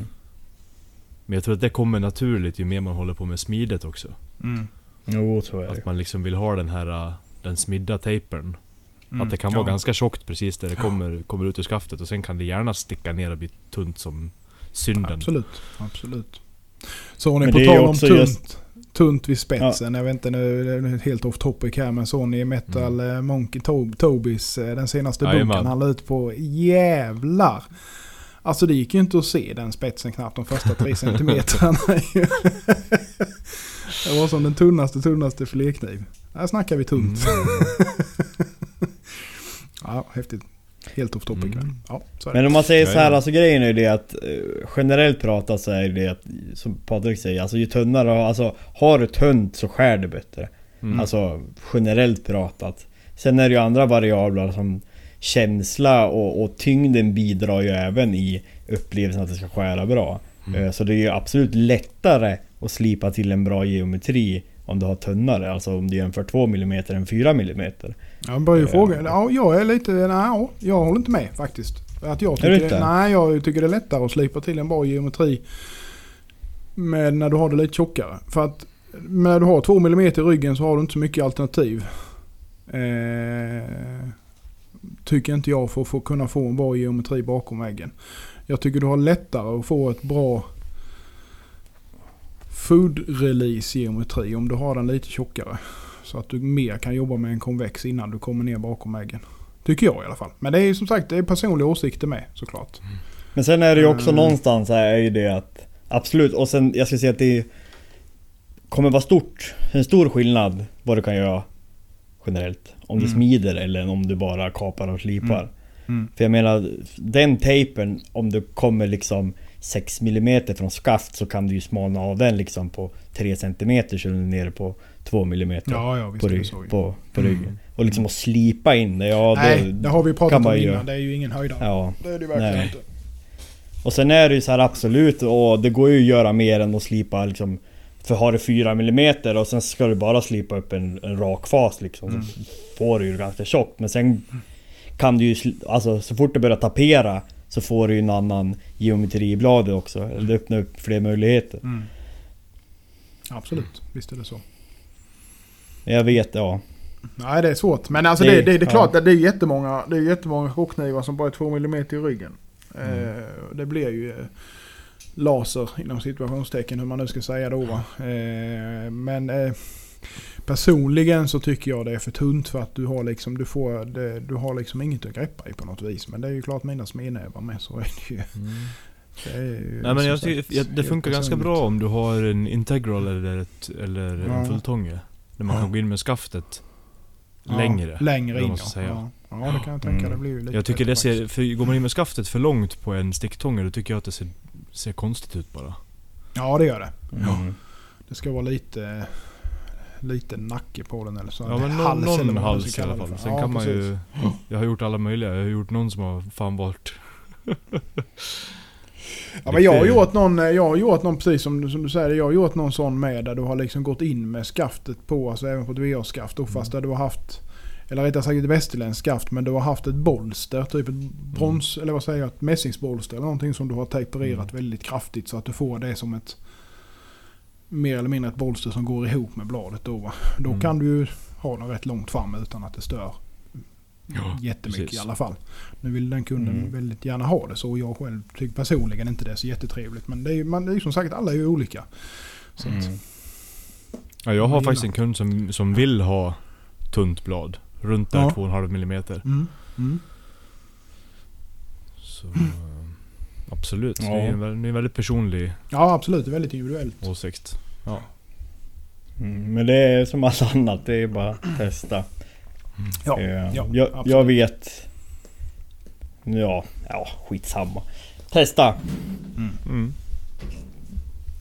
Men jag tror att det kommer naturligt ju mer man håller på med smidet också. Mm. Jo, är det. Att man liksom vill ha den här, äh, den smidda tapern. Mm. Att det kan ja. vara ganska tjockt precis där det kommer, kommer ut ur skaftet och sen kan det gärna sticka ner och bli tunt som synden. Absolut, absolut. Så ni Men på är tal om tunt, just- tunt vid spetsen. Jag vet inte, nu är det helt off topic här men ni Metal mm. Monkey Tob Tobis, eh, den senaste Jajamän. bunken han la ut på. Jävlar! Alltså det gick ju inte att se den spetsen knappt de första tre centimetrarna. det var som den tunnaste, tunnaste filékniv. Här snackar vi tunt. Mm. Ja, häftigt. Helt off topic. Mm. Ja, så är det. Men om man säger så här, alltså grejen är ju det att eh, generellt pratat så är det att, som Patrik säger, alltså ju tunnare, alltså har du tunt så skär det bättre. Mm. Alltså generellt pratat. Sen är det ju andra variabler som känsla och, och tyngden bidrar ju även i upplevelsen att det ska skära bra. Mm. Eh, Så det är ju absolut lättare att slipa till en bra geometri om du har tunnare. Alltså om du jämför 2 mm än 4 mm. Börjar ju Eh. fråga. Ja, jag är lite... Nej, ja, jag håller inte med faktiskt. Att jag tycker, inte? nej, jag tycker det är lättare att slipa till en bra geometri med när du har det lite tjockare. För att när du har 2 mm i ryggen så har du inte så mycket alternativ. Eh, tycker inte jag för att få, kunna få en bra geometri bakom väggen. Jag tycker du har lättare att få ett bra food release geometri om du har den lite tjockare. Så att du mer kan jobba med en konvex innan du kommer ner bakom väggen. Tycker jag i alla fall. Men det är ju som sagt det är personliga åsikter med såklart. Men sen är det ju också Mm. någonstans här är ju det att Absolut, och sen jag skulle säga att det kommer vara stort, en stor skillnad vad du kan göra generellt. Om du Mm. smider eller om du bara kapar och slipar. Mm. Mm. För jag menar, den tejpen, om du kommer liksom 6 mm från skaft så kan du ju smalna av den liksom på 3 cm så är du nere på 2 mm Ja, ja på, det rygg, på, på Mm. ryggen. Och liksom att slipa in det, ja Nej, det, det har vi kan pratat man om innan. göra. Det är ju ingen höjdare. Ja. Det är det verkligen Nej. inte. Och sen är det ju så här absolut, och det går ju att göra mer än att slipa liksom För har du 4 mm och sen ska du bara slipa upp en, en rak fas liksom Mm. Så får du ju ganska tjockt men sen Kan du ju, alltså så fort du börjar tapera Så får du ju en annan geometri i bladet också, eller det öppnar upp fler möjligheter Mm. Absolut, visst är det så. Jag vet, ja Nej det är svårt. Men alltså Det- det, det, det är ja. klart att det är jättemånga, det är jättemånga chockknivar som bara är 2 mm i ryggen. Mm. Eh, det blir ju eh, laser inom situationstecken hur man nu ska säga då va. Eh, men eh, personligen så tycker jag det är för tunt för att du har liksom, du får, det, du har liksom inget att greppa i på något vis. Men det är ju klart mina smednävar med så är det ju. Det är ju Nej men jag tycker, ja, det funkar ganska personligt. bra om du har en integral eller, ett, eller Ja. en fulltånge. Där man Ja. kan gå in med skaftet Ja, längre. Längre eller in ja. ja. Ja det kan jag tänka, Mm. det blir ju lite Jag tycker det ser, för går man in med skaftet för långt på en sticktånge då tycker jag att det ser, ser konstigt ut bara. Ja det gör det. mm. Det ska vara lite, lite nacke på den eller så. Ja men Hals någon, någon hals i alla fall. Sen Ja, kan man precis. ju... Jag har gjort alla möjliga. Jag har gjort någon som har fan varit... Ja, men jag har gjort någon, jag har gjort någon precis som, som du säger, jag har gjort någon sån med där du har liksom gått in med skaftet på, alltså även på ett VR-skaft då, fast där du har haft, eller rättare sagt ett västerländskt skaft, men du har haft ett bolster, typ ett brons, eller vad säger jag, ett mässingsbolster eller någonting som du har tejperat väldigt kraftigt så att du får det som ett mer eller mindre ett bolster som går ihop med bladet då. Då Mm. kan du ju ha den rätt långt fram utan att det stör Ja, jättemycket precis. i alla fall. Nu vill den kunden Mm. väldigt gärna ha det så. Jag själv tycker personligen inte det är så jättetrevligt. Men det är ju man, det är ju som sagt, alla är ju olika. Mm. Ja, jag har Jag faktiskt en kund som, som vill ha tunt blad. Runt där Ja. 2,5 millimeter. mm, mm. Så... Absolut. Ja. Det är en det är en väldigt personlig Ja absolut, det är väldigt individuellt. åsikt. Mm. Men det är som allt annat, det är bara att testa Ja, Eh, ja, jag, absolut. jag vet... Ja, ja skitsamma. Testa! Mm.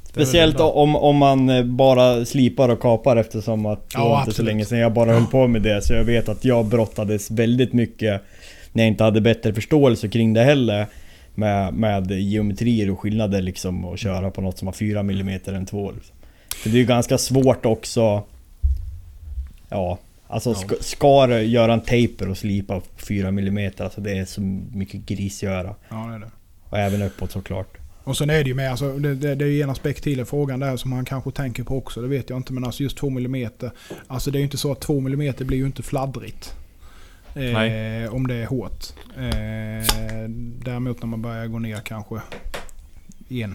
Speciellt bra. om, om man eh, bara slipar och kapar eftersom att det Ja, var inte så länge sedan jag bara höll på med det. Så jag vet att jag brottades väldigt mycket när jag inte hade bättre förståelse kring det heller. Med, med geometrier och skillnader liksom och köra på något som har 4 mm än 2 liksom. För det är ju ganska svårt också... Ja, alltså ska, ska du göra en taper och slipa på 4 mm, alltså det är så mycket grisgöra. Ja, det är det. Och även uppåt såklart. Och sen är det ju med, alltså, det, det, det är ju en aspekt till i frågan där som man kanske tänker på också. Det vet jag inte, men alltså just 2 mm. Alltså det är ju inte så att 2 mm blir ju inte fladdrigt. Eh, om det är hårt. Eh, däremot när man börjar gå ner kanske en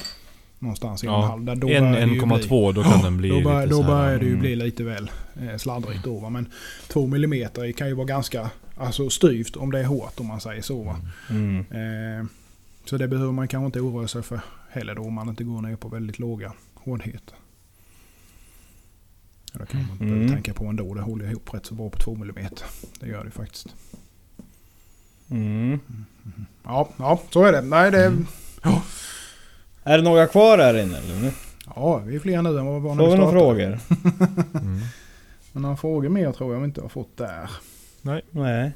någonstans en Ja, halv. Där, då En börjar det ju 1,2 då kan den bli Då, bör, lite då börjar det ju mm. bli lite väl eh, sladdrigt då va. Men 2 mm kan ju vara ganska alltså, styvt om det är hårt om man säger så. Mm. Eh, så det behöver man kanske inte oroa sig för heller då om man inte går ner på väldigt låga hårdheter. Ja, det kan man Mm. behöva tänka på ändå. Det håller ihop rätt så bra på 2 mm. Det gör det faktiskt. Mm. Ja, ja så är det. Nej, det, Mm. Är det några kvar här inne eller? ja, vi är fler nu än vad vi var när vi några startade. frågor? Mm. Men några frågor mer tror jag vi inte har fått där. Nej.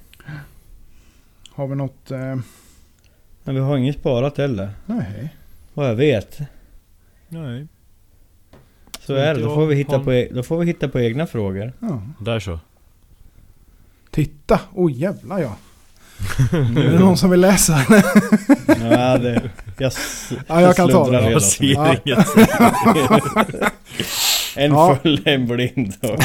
Har vi något? Eh, Men vi har inget sparat heller. nej. Vad jag vet. Nej. Så är det. Då får vi hitta på, e- då får vi hitta på egna frågor. Ja. Där så. Titta! Oj oh, jävlar ja. Är det någon som vill läsa? Ja, det, jag, s- Ja, jag kan ta det. redan. Jag ser Ja. inget. En Ja. full, en blind. God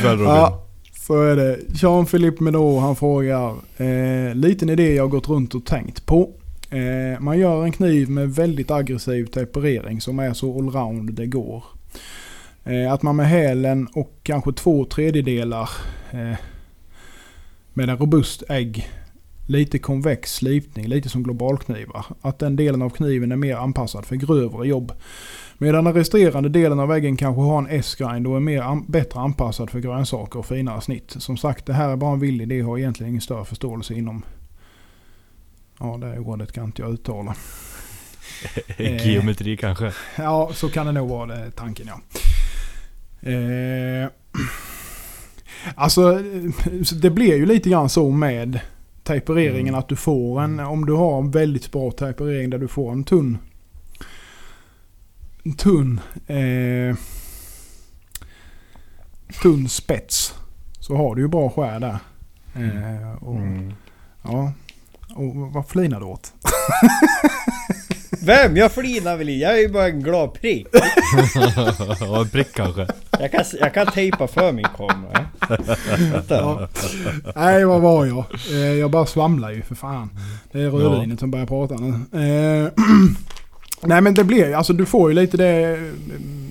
kväll Robin. Ja. Så är det. Jean-Philippe Menot han frågar. Eh, liten idé jag gått runt och tänkt på. Eh, man gör en kniv med väldigt aggressiv temperering som är så allround det går. Eh, att man med hälen och kanske två tredjedelar eh, med en robust ägg, lite konvex slipning, lite som globalknivar. Att den delen av kniven är mer anpassad för grövre jobb. Medan den resterande delen av äggen kanske har en S-grind och är mer an- bättre anpassad för grönsaker och finare snitt. Som sagt, det här är bara en vild idé. och har egentligen ingen större förståelse inom... Ja, det ordet kan inte jag uttala. Eh. Geometri kanske. Ja, så kan det nog vara det, tanken ja. Eh, alltså, eh, det blir ju lite grann så med tempereringen Mm. att du får en, om du har en väldigt bra temperering där du får en tunn, en tunn, eh, tunn spets. Så har du ju bra skär där. Eh, och, Mm. ja, och vad flinar du åt? Vem? Jag flinar väl i? Jag är ju bara en glad prick. ja, en prick kanske. Jag kan, jag kan tejpa för min kamera. Ja. Nej, vad var jag? Eh, jag bara svamlar ju för fan. Det är rödvinet som börjar prata nu. Eh, Nej men det blir ju, alltså du får ju lite det,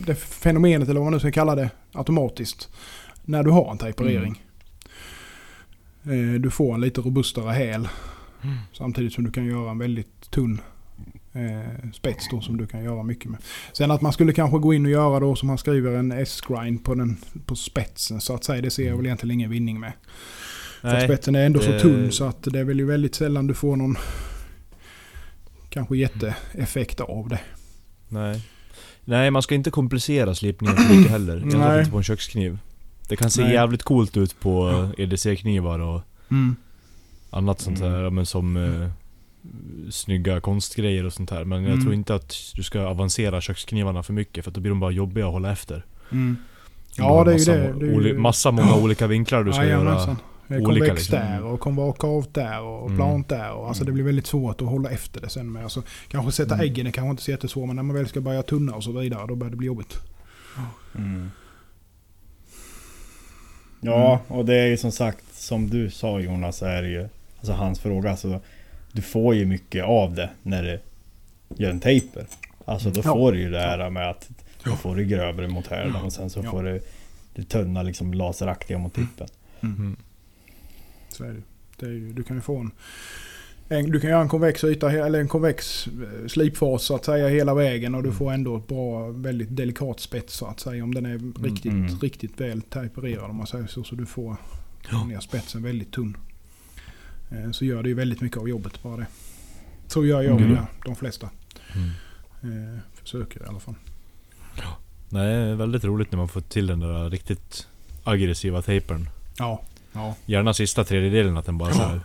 det fenomenet eller vad man nu ska kalla det automatiskt. När du har en temperering. Eh, Du får en lite robustare häl. Samtidigt som du kan göra en väldigt tunn eh, spets då som du kan göra mycket med. Sen att man skulle kanske gå in och göra då som han skriver en S-grind på, den, på spetsen så att säga. Det ser jag väl egentligen ingen vinning med. För att spetsen är ändå så tunn så att det är väl ju väldigt sällan du får någon kanske jätteeffekt av det. Nej. Nej, man ska inte komplicera slipningen för mycket heller. Nej. inte på en kökskniv. Det kan se Nej. jävligt coolt ut på EDC-knivar och Mm. Annat sånt Mm. ja, Men som eh, snygga konstgrejer och sånt här. Men jag Mm. tror inte att du ska avancera köksknivarna för mycket för att då blir de bara jobbiga att hålla efter. Mm. Ja, det är ju massa, det. Det är ju- massa många olika vinklar du ska göra. Är olika konvex liksom. där och konvakavt där och Mm. plant där. Och alltså Mm. det blir väldigt svårt att hålla efter det sen med. Alltså, kanske sätta Mm. äggen är kanske inte så jättesvårt men när man väl ska börja tunna och så vidare då börjar det bli jobbigt. Mm. Ja, och det är ju som sagt som du sa Jonas är det ju Alltså hans fråga alltså Du får ju mycket av det när du gör en taper Alltså då Ja. får du ju det här med att Då Ja. får du grövre mot hälen och sen så Ja. får du Det tunna liksom laseraktiga mot tippen Mm. Så är det. det är ju, Du kan ju få en, en... Du kan göra en konvex yta, eller en konvex eh, slipfas så att säga hela vägen och du Mm. får ändå ett bra, väldigt delikat spets så att säga. Om den är riktigt, mm. riktigt väl tempererad om man säger så. Så du får Ja. ner spetsen väldigt tunn. Eh, Så gör det ju väldigt mycket av jobbet bara det. Så gör jag Mm. med de flesta. Mm. Eh, Försöker i alla fall. Det är väldigt roligt när man får till den där riktigt aggressiva tapern. Ja. ja. Gärna sista tredjedelen att den bara så här.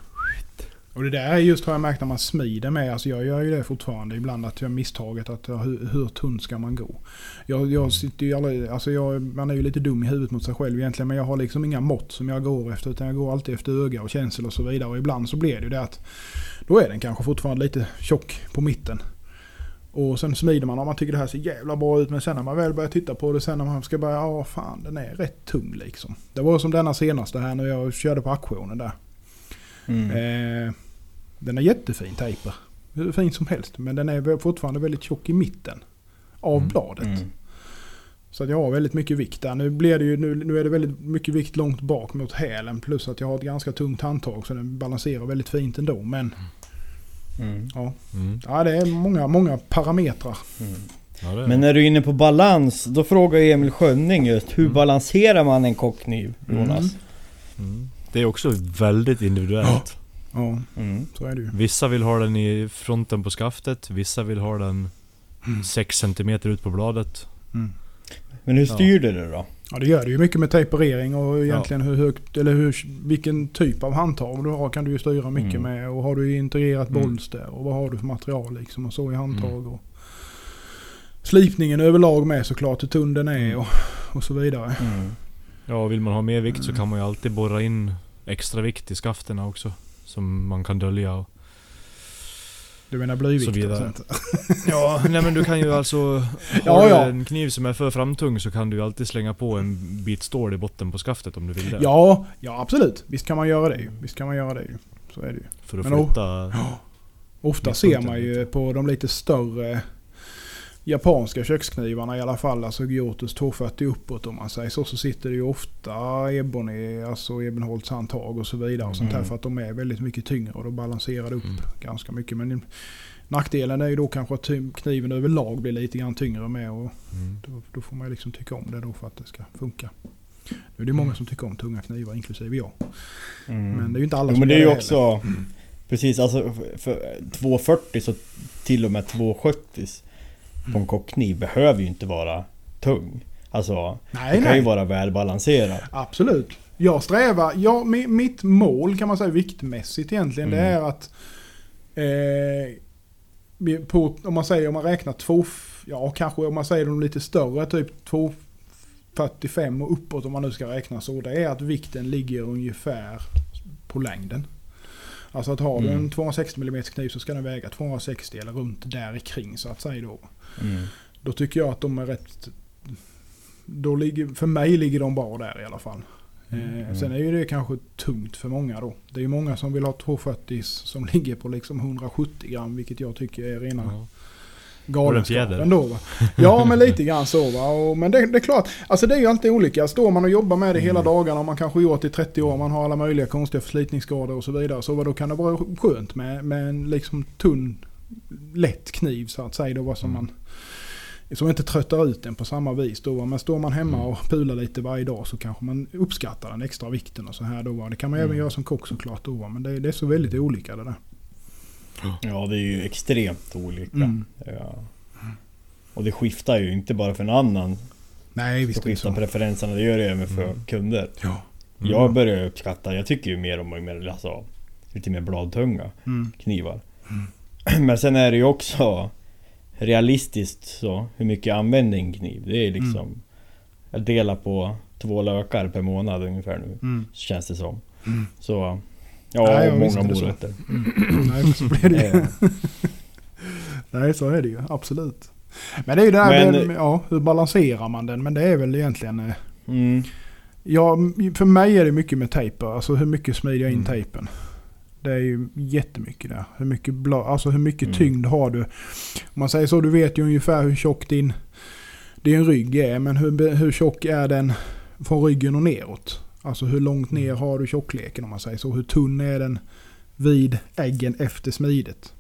Och det där är just har jag märkt när man smider med. Alltså jag gör ju det fortfarande ibland att jag misstaget att hur, hur tunn ska man gå? Jag, jag sitter ju aldrig, alltså jag, man är ju lite dum i huvudet mot sig själv egentligen. Men jag har liksom inga mått som jag går efter. Utan jag går alltid efter öga och känsel och så vidare. Och ibland så blir det ju det att då är den kanske fortfarande lite tjock på mitten. Och sen smider man och man tycker det här ser jävla bra ut. Men sen när man väl börjar titta på det sen när man ska börja, ja fan den är rätt tung liksom. Det var som denna senaste här när jag körde på auktionen där mm. Eh, den är jättefin tejper. Hur fin som helst. Men den är fortfarande väldigt tjock i mitten. Av Mm. bladet. Mm. Så att jag har väldigt mycket vikt där. Nu, blir det ju, nu, nu är det väldigt mycket vikt långt bak mot hälen. Plus att jag har ett ganska tungt handtag. Så den balanserar väldigt fint ändå. Men Mm. ja, Mm. ja det är många, många parametrar. Mm. Ja, Men när du är inne på balans, då frågar Emil Schönning just hur Mm. balanserar man en kockkniv Jonas? Mm. Mm. Det är också väldigt individuellt. Ja, Mm. så är det ju. Vissa vill ha den i fronten på skaftet, vissa vill ha den Mm. 6 cm ut på bladet. Mm. Men hur Ja. styr du det då? Ja det gör det ju mycket med temperering och egentligen hur högt eller hur, vilken typ av handtag du har kan du ju styra mycket Mm. med. Och har du integrerat Mm. bolster och vad har du för material liksom och så i handtag. Och slipningen överlag med såklart hur tunn den är och, och så vidare. Mm. Ja, vill man ha mer vikt så Mm. kan man ju alltid borra in extra vikt i skafterna också. Som man kan dölja. Och Du menar Så blyvikt vidare. och sånt? Ja, nej men du kan ju alltså... Har Ja, du ja. en kniv som är för framtung så kan du ju alltid slänga på en bit stål i botten på skaftet om du vill det. Ja, ja absolut. Visst kan man göra det ju. Visst kan man göra det ju. Så är det ju. För att Men då- flytta... Ofta Mittpunkten ser man ju på de lite större japanska köksknivarna i alla fall, alltså Gyotos 240 uppåt om man säger så, så sitter det ju ofta Ebony, alltså Ebenholts handtag och så vidare och sånt här Mm. för att de är väldigt mycket tyngre och då balanserar det upp Mm. ganska mycket. Men nackdelen är ju då kanske att kniven överlag blir lite grann tyngre med och Mm. då, då får man ju liksom tycka om det då för att det ska funka. Nu är det många Mm. som tycker om tunga knivar, inklusive jag. Mm. Men det är ju inte alla Jo, som men det är ju också... Precis, alltså för 240 så till och med 270 på en kockkniv behöver ju inte vara tung. Alltså, Nej, det kan ju vara välbalanserad. Absolut. Jag strävar, ja, mi- mitt mål kan man säga viktmässigt egentligen det Mm. är att eh, på, om man säger om man räknar två, ja kanske om man säger de lite större typ 245 och uppåt om man nu ska räkna så. Det är att vikten ligger ungefär på längden. Alltså att har du en Mm. 260 mm kniv så ska den väga 260 eller runt där kring så att säga då. Mm. Då tycker jag att de är rätt... Då ligger, för mig ligger de bra där i alla fall. Eh, Mm. sen är ju det kanske tungt för många då. Det är ju många som vill ha 240 som ligger på liksom 170 gram vilket jag tycker är rena Ja. Galenskapen fjäder. då va. Ja men lite grann så va. Och, men det, det är klart, alltså det är ju alltid olika. Står man och jobbar med det hela Mm. dagarna och man kanske gjort det i 30 år, man har alla möjliga konstiga förslitningsskador och så vidare. Så vad då kan det vara skönt med, med en liksom tunn, lätt kniv så att säga då vad som Mm. man som inte tröttar ut den på samma vis då. va. Men står man hemma Mm. och pular lite varje dag så kanske man uppskattar den extra vikten och så här då. va. Det kan man även Mm. göra som kock såklart då. va. Men det, det är så väldigt olika det där. Ja, det är ju extremt olika. Mm. Ja. Och det skiftar ju inte bara för en annan. Nej visst det skiftar så. preferenserna, det gör det även för Mm. kunder. Ja. Mm. Jag börjar uppskatta, jag tycker ju mer om mer, alltså, lite mer bladtunga Mm. knivar. Men sen är det ju också realistiskt så, hur mycket jag använder en kniv. Det är liksom... Mm. Jag delar på två lökar per månad ungefär nu, Mm. känns det som. Mm. Så... Ja, Nej, och många morötter. Nej men så blir det ju. Eh, Nej så är det ju, absolut. Men det är ju det här Men- med, ja, hur balanserar man den? Men det är väl egentligen... eh, Mm. Ja, för mig är det mycket med tejper. Alltså hur mycket smider jag in Mm. tejpen? Det är ju jättemycket där. Hur mycket, bla, alltså hur mycket Mm. tyngd har du? Om man säger så, du vet ju ungefär hur tjock din, din rygg är. Men hur, hur tjock är den från ryggen och neråt? Alltså hur långt ner Mm. har du tjockleken om man säger så? Hur tunn är den vid äggen efter smidet?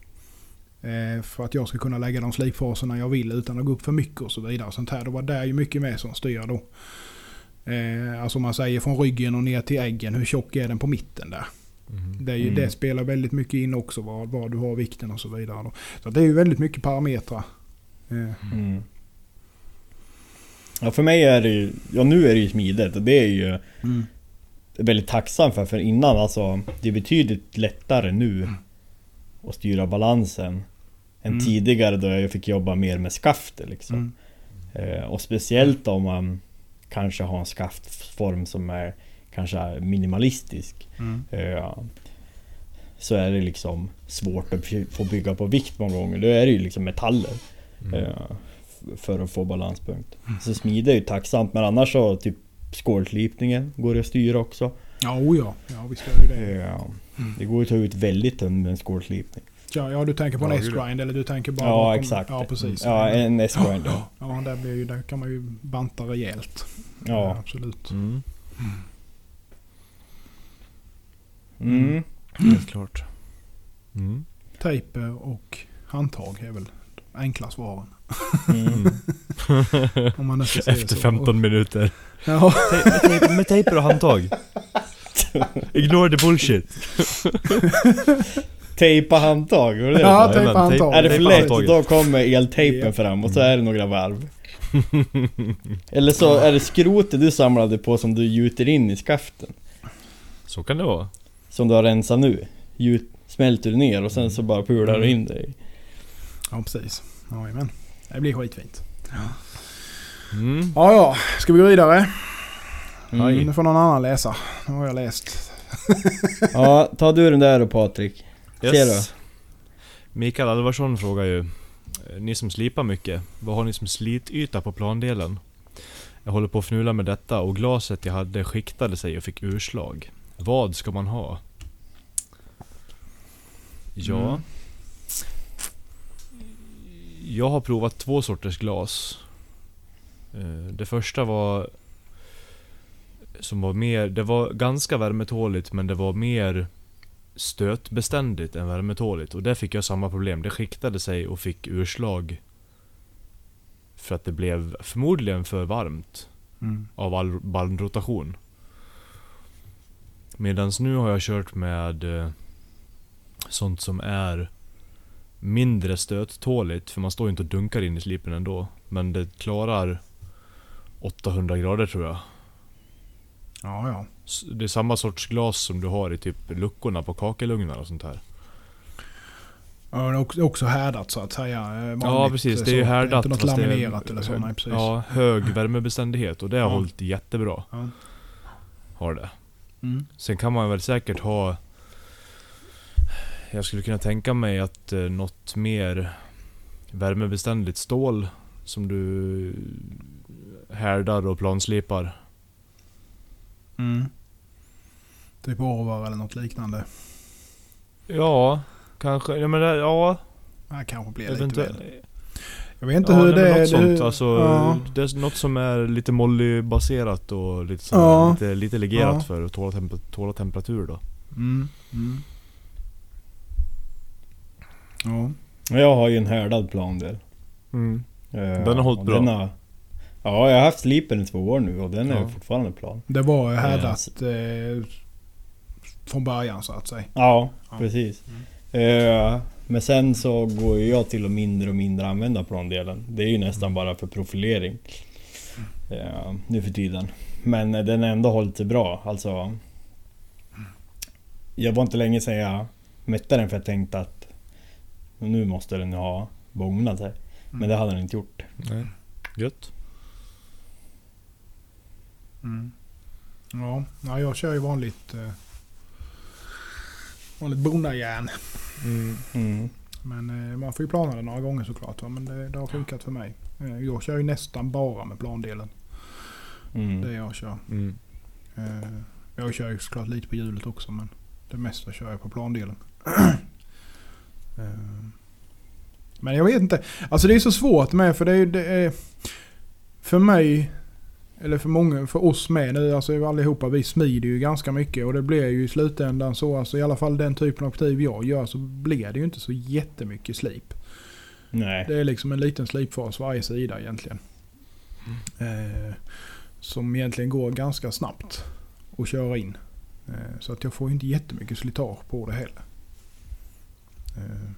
Eh, för att jag ska kunna lägga de slipfaserna jag vill utan att gå upp för mycket och så vidare. och Sånt här. Det var där ju mycket med som styr då. Eh, alltså om man säger från ryggen och ner till äggen, hur tjock är den på mitten där? Mm. Det, är ju, det spelar väldigt mycket in också, var, var du har vikten och så vidare. Då. Så det är ju väldigt mycket parametrar. Eh, Mm. Ja för mig är det ju, ja nu är det ju smidigt och det är ju mm. väldigt tacksam för, för innan alltså Det är betydligt lättare nu att styra balansen än Mm. tidigare då jag fick jobba mer med skaftet liksom. Mm. Eh, och speciellt om man kanske har en skaftform som är kanske minimalistisk. Mm. Eh, så är det liksom svårt att få bygga på vikt många gånger. Då är det ju liksom metaller. Mm. eh, för att få balanspunkt. Så smide är ju tacksamt men annars så typ skålslipningen går det att styra också. Ja, oh ja. ja, visst gör det det. Eh, det går att ta ut väldigt tunn med en skålslipning. Ja, ja, du tänker på en Ja, S-grind eller du tänker bara Ja bakom- exakt. Ja, precis. Ja en S-grind. Ja. Ja, där, blir ju, där kan man ju banta rejält. ja. absolut. Mm. Mm. Helt klart. Mm. Tejper och handtag är väl enkla svaren. Mm. Efter så. 15 minuter. Ja, Med tejp- Med tejper och handtag. Ignore the bullshit. Tejpa handtag, var det det ja sa? tejpa handtag. Är det för lätt handtaget. då kommer eltejpen fram och så är det några varv. Eller så är det skrotet du samlade på som du gjuter in i skaften. Så kan det vara. Som du har rensat nu. Gjut, smälter du ner och sen så bara pular du in det i. Ja, precis. Jajamän. Det blir skitfint. Mm. Ja, ja. Ska vi gå vidare? Mm. Nu får någon annan läsa. Nu har jag läst. Ja, ta du den där då Patrik. Ser du? Mikael Alvarsson frågar ju, eh, ni som slipar mycket, vad har ni som slityta på plandelen? Jag håller på att fnula med detta och glaset jag hade skiktade sig och fick urslag. Vad ska man ha? Ja... Mm. Jag har provat två sorters glas. Eh, Det första var... Som var mer... Det var ganska värmetåligt men det var mer stötbeständigt än värmetåligt. Och där fick jag samma problem. Det skiktade sig och fick urslag. För att det blev förmodligen för varmt Mm. av all bandrotation. Medans nu har jag kört med eh, sånt som är mindre stöttåligt, för man står ju inte och dunkar in i slipen ändå. Men det klarar 800 grader tror jag. Ja, ja. Det är samma sorts glas som du har i typ luckorna på kakelugnar och sånt här. Ja, det är också, härdat så att säga. eh, vanligt, ja precis, det är ju härdat. Inte något det är- laminerat eller så. Nej, precis. Ja, hög värmebeständighet och det har Ja. hållit jättebra. Ja. Har det. Mm. Sen kan man väl säkert ha... Jag skulle kunna tänka mig att eh, något mer värmebeständigt stål som du härdar och planslipar. Mm. Typ Orvar eller något liknande. Ja, kanske. Ja, men det, ja, Det kanske blir lite eventuellt. väl. Jag vet inte Ja, hur det är. något sånt. det, Alltså, ja. det är något som är lite mollybaserat och lite, så, Ja. lite, lite legerat Ja. för att tåla, temp tåla temperatur då. Mm. Mm. Ja. Jag har ju en härdad plandel. Mm. Eh, Den har hållit bra. har- ja, jag har haft slipen i två år nu och den är Ja. fortfarande plan. Det var Ja, härdat eh, från början så att säga. Ja, Ja. precis. Eh, men sen så går jag till att mindre och mindre använda plandelen. Det är ju nästan bara för profilering. Eh, nu för tiden. Men eh, den har ändå hållit sig bra. Alltså... Jag var inte länge sedan jag mätte den för jag tänkte att nu måste den ha bågnat sig. Men det hade den inte gjort. Nej. Gött. Mm. Ja, ja, jag kör ju vanligt eh, vanligt bonnajärn. Mm. Mm. Men eh, man får ju plana det några gånger såklart. Va? Men det, det har funkat för mig. Eh, jag kör ju nästan bara med plandelen. Mm. Det jag kör. Mm. Eh, jag kör ju såklart lite på hjulet också men det mesta kör jag på plandelen. eh, men jag vet inte. Alltså det är så svårt med för det är, det är för mig eller för många, för oss med nu, alltså allihopa, vi smider ju ganska mycket och det blir ju i slutändan så, alltså i alla fall den typen av aktiv jag gör så blir det ju inte så jättemycket slip. Nej. Det är liksom en liten slipfas varje sida egentligen. Eh, som egentligen går ganska snabbt att köra in. Eh, så att jag får inte jättemycket slitage på det heller. Eh,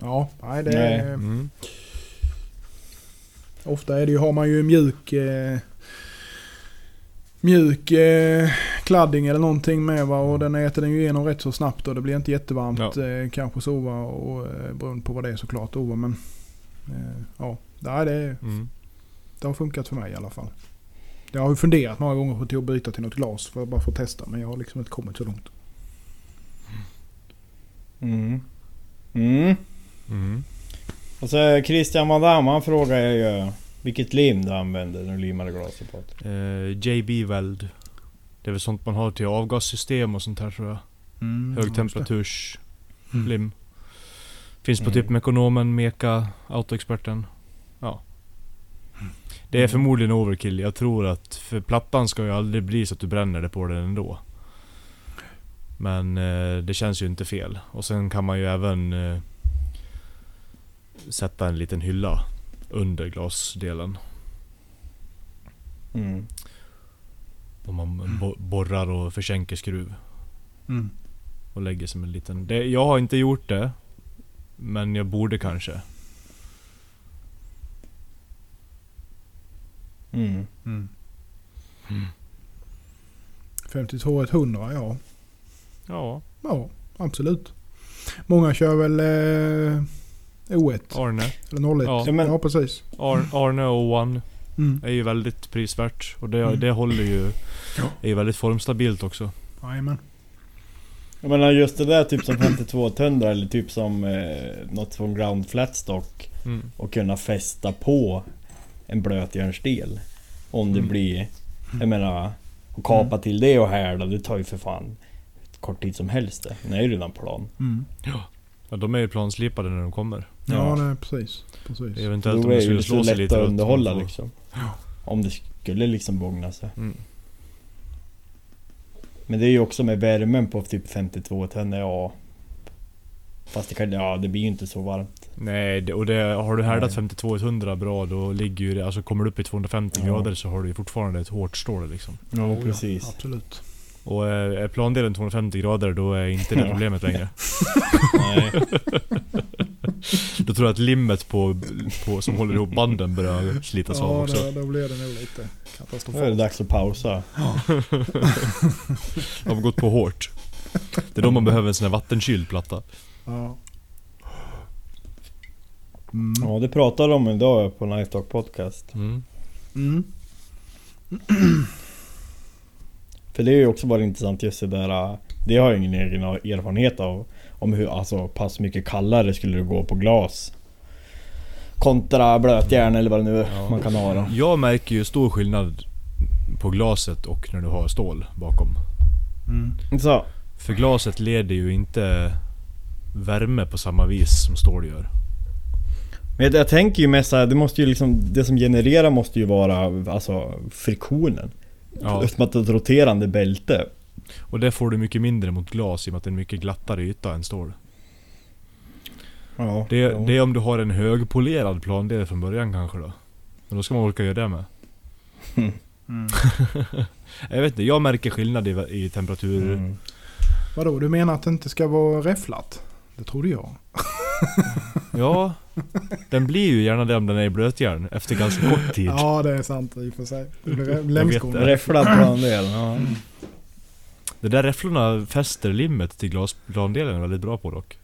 ja, nej det Nej. är... Mm. Ofta är det ju, har man ju mjuk eh, mjuk eh, kladding eller någonting med va och den äter den ju igenom rätt så snabbt och det blir inte jättevarmt Ja. eh, kanske så va och eh, beroende på vad det är såklart då men eh, ja, nej, det, är- Mm. det har funkat för mig i alla fall. Jag har ju funderat många gånger på att byta till något glas för bara för att testa men jag har liksom inte kommit så långt. Mm. Mm. Mm. Och så Christian Madame han frågar ju vilket lim du använder när du limmar glaset på. Eh, JB Weld. Det är väl sånt man har till avgassystem och sånt här tror jag. Mm, Högtemperaturs Mm. lim. Finns på Mm. typ Mekonomen, Meka, Autoexperten. Ja. Det är Mm. förmodligen overkill. Jag tror att för plattan ska ju aldrig bli så att du bränner det på den ändå. Men eh, det känns ju inte fel. Och sen kan man ju även eh, sätta en liten hylla under glasdelen. Mm. Om man bo- borrar och försänker skruv. Mm. Och lägger som en liten... Det, jag har inte gjort det. Men jag borde kanske. Mm. Mm. Mm. 52 100 ja. Ja, Ja, absolut. Många kör väl eh, O1 Arne. eller 01. Ja. Ja, men- precis. Ar, Arne och One Mm. är ju väldigt prisvärt. Och det, Mm. det håller ju... Ja. Är ju väldigt formstabilt också. Jajamän. Jag menar just det där typ som 52 tundra eller typ som eh, något från ground flatstock Mm. och kunna fästa på en blötjärnsdel. Om det Mm. blir, jag menar, och kapa till det och härda, det tar ju för fan kort tid som helst det. Den är ju redan plan. Mm. Ja, de är ju planslipade när de kommer. Ja, Ja. det är precis. precis. Eventuellt Då om är det det ju skulle slå sig lätt lite att rött, underhålla man får- liksom. Om det skulle liksom bågna sig. Mm. Men det är ju också med värmen på typ 52 tänder, ja. Fast det kan, ja det blir ju inte så varmt. Nej, det, och det, har du härdat Nej. 52-100 bra då ligger ju det, alltså kommer du upp i 250 Ja. grader så har du ju fortfarande ett hårt stål liksom. Ja Oh, precis. Ja, absolut. Och eh, är plandelen 250 grader då är inte det Ja. problemet längre. Nej. Då tror jag att limmet på, på, som håller ihop banden börjar slitas av Ja, också. då, då blir det nog lite Då är det dags att pausa. De har gått på hårt. Det är då man behöver en sån här vattenkyld platta. Ja. Mm. Ja det pratade de om idag på Nice Talk Podcast. Mm. Mm. För det är ju också bara intressant just det där, äh, det har jag ingen egen erfarenhet av. Om hur alltså pass mycket kallare skulle det gå på glas. Kontra blötjärn eller vad det nu Ja. man kan ha då. Jag märker ju stor skillnad på glaset och när du har stål bakom. Mm. Så. För glaset leder ju inte värme på samma vis som stål gör. Men jag, jag tänker ju mest såhär, det måste ju liksom, det som genererar måste ju vara alltså friktionen. Ja. Eftersom att det är ett roterande bälte. Och det får du mycket mindre mot glas i och med att det är en mycket glattare yta än stål. Ja, Det, ja. det är om du har en högpolerad plandel från början kanske då. Men då ska man orka göra det med. Mm. Jag vet inte, jag märker skillnad i, i temperatur. Mm. Vadå, du menar att det inte ska vara räfflat? Det trodde jag. Ja, den blir ju gärna det om den är i blötjärn efter ganska kort tid. Ja, det är sant i och för sig. Längsgående. det. Räfflad plandel, ja. De där räfflorna fäster limmet till glasplandelen väldigt bra på dock.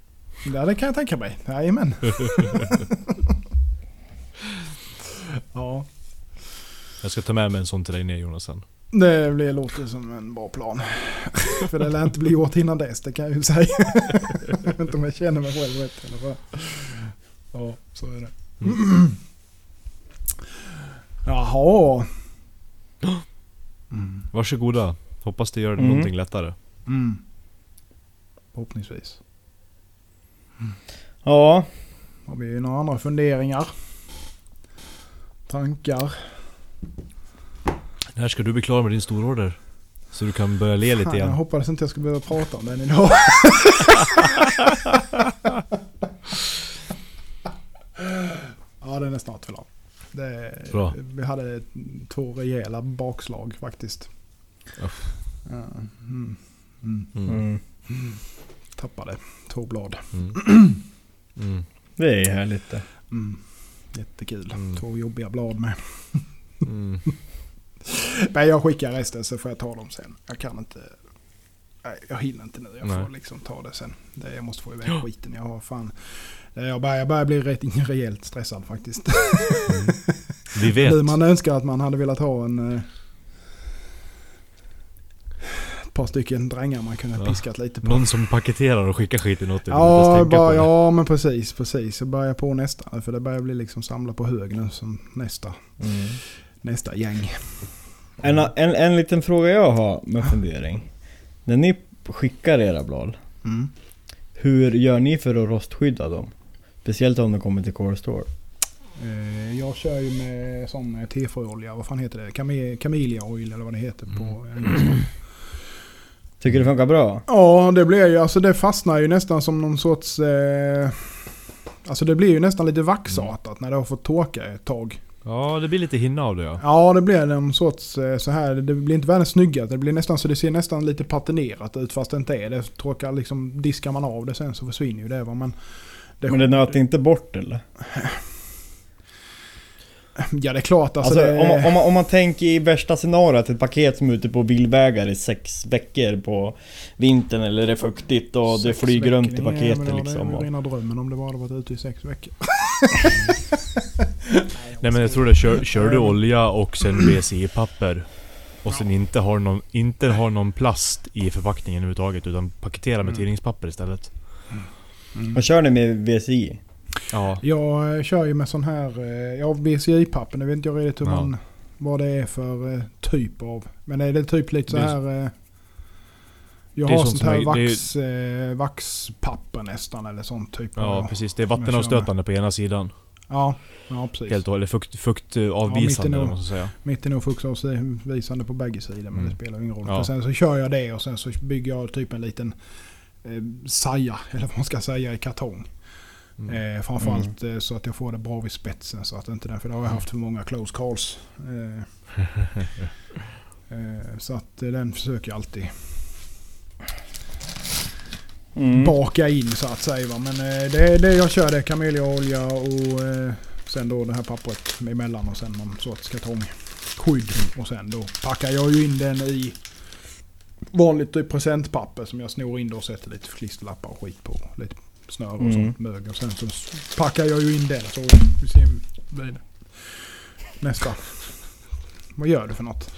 Ja, det kan jag tänka mig. Jajamän. ja, Jag ska ta med mig en sån till dig ner Jonas sen. det blir, låter som en bra plan. För det lär inte bli gjort innan dess, det kan jag ju säga. jag vet inte om jag känner mig själv rätt i alla fall. Ja, så är det. Jaha. Mm. Varsågoda. Hoppas det gör det Mm. någonting lättare. Mm. Förhoppningsvis. Ja, Har vi några andra funderingar? Tankar? När ska du bli klar med din stororder? Så du kan börja le lite Fan, jag igen. hoppades inte jag skulle behöva prata om den idag. ja, den är snart klar. Det, Bra. Vi hade två rejäla bakslag faktiskt. Ja, mm, mm, Mm. mm. tappade två blad. Mm. Mm. det är härligt det. Mm, jättekul. Mm. Två jobbiga blad med. Mm. Men jag skickar resten så får jag ta dem sen. Jag kan inte... Nej, jag hinner inte nu. Jag får Nej. liksom ta det sen. Det, jag måste få iväg skiten. Jag har fan... Jag börjar, jag börjar bli rätt, rejält stressad faktiskt. Vi vet. Nu man önskar att man hade velat ha en... eh, Ett par stycken drängar man kunde Ja. piskat lite på. Någon som paketerar och skickar skiten åt dig. Ja, bara, ja men precis, precis. Jag börjar på nästa. För det börjar bli liksom samla på hög nu som nästa, Mm. nästa gäng. En, en, en liten fråga jag har med fundering. När ni skickar era blad, Mm. hur gör ni för att rostskydda dem? Speciellt om de kommer till kolstål. Eh, Jag kör ju med sån eh, T4-olja, vad fan heter det? Kame- Camellia oil eller vad det heter på engelska. Tycker det funkar bra? Ja, det blir ju, alltså det fastnar ju nästan som någon sorts... Eh, alltså det blir ju nästan lite vaxartat när det har fått torka ett tag. Ja, det blir lite hinna av det ja. Ja, det blir någon sorts eh, så här. Det blir inte världens snyggaste. Det blir nästan så det ser nästan lite patinerat ut fast det inte är det. Torkar liksom, diskar man av det sen så försvinner ju det. Va? Men, det, Men det nöter inte bort eller? Ja, det är klart. Alltså, Alltså, det, om, man, om, man, om man tänker i värsta scenariot, ett paket som är ute på bilvägar i sex veckor på vintern eller det är fuktigt och det Sex flyger runt i veckor. Paketet ja, liksom. Det är rena drömmen om det bara hade varit ute i sex veckor. Nej men jag tror det, kör, kör du olja och sen BCI-papper Och sen inte har, någon, inte har någon plast i förpackningen överhuvudtaget utan paketera med Mm. tidningspapper istället. Vad kör ni med VCI? Ja. Jag eh, kör ju med sån här, eh, ja BCI-papper. Nu vet inte jag riktigt hur Ja. man, vad det är för eh, typ av. Men är det typ lite så Det är- här... Jag är har sånt här är- är- vax, eh, vaxpapper nästan eller sånt typ Ja av. precis, det är vattenavstötande på ena sidan. Ja, ja precis. Helt och hållet. Fukt, Ja, fuktavvisande mitt vad man ska säga. Mitt är nog fuktavvisande på bägge sidor men Mm. det spelar ingen roll. Ja. För sen så kör jag det och sen så bygger jag typ en liten saja, eller vad man ska säga, i kartong. Mm. Eh, framförallt eh, så att jag får det bra vid spetsen så att inte den, för det har jag haft för många close calls. Eh, eh, så att eh, den försöker jag alltid Mm. baka in så att säga. Va? Men eh, det är det jag kör, det är kameljaolja och eh, sen då det här pappret emellan och sen någon sorts kartongskydd. Och sen då packar jag ju in den i vanligt typ presentpapper som jag snor in och sätter lite klisterlappar och skit på. Lite snöre och Mm. sånt mög. Och sen så packar jag ju in den. Så vi ser det? nästa. Vad gör du för något?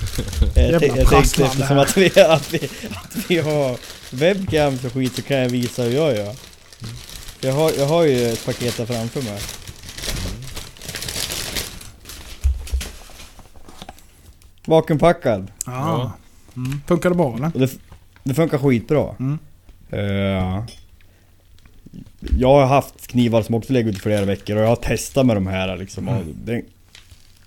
Jag, jag tänkte eftersom här. att vi, att, vi, att vi har webcams och skit så kan jag visa hur jag gör. Jag har, jag har ju ett paket där framför mig. Vakuumpackad. Ja. Mm. Funkar det bra eller? Det, det funkar skitbra. Mm. Eh, jag har haft knivar som också legat i flera veckor och jag har testat med de här liksom. Och det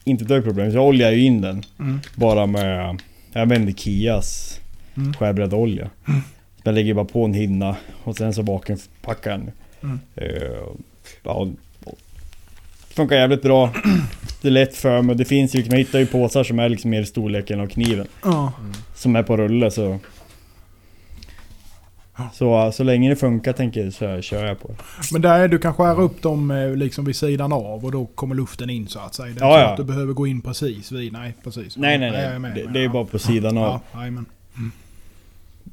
inte ett dugg problem. Så jag oljar ju in den. Mm. Bara med, jag använder Kias Mm. skärbrädolja. Så jag lägger bara på en hinna och sen så vakuumpackar den. Mm. Eh, ja, funkar jävligt bra. Det är lätt för mig. Det finns ju, man hittar ju påsar som är liksom mer i storleken av kniven. Ja. Som är på rulle så... Så, så länge det funkar tänker jag så kör jag på det. Men där är du kan skära upp dem eh, liksom vid sidan av och då kommer luften in så att säga. Det är Ja, så ja. att du behöver gå in precis vid. Nej, precis. Nej nej nej. med, Det, men det är ja. bara på sidan av. Ja, jajamän.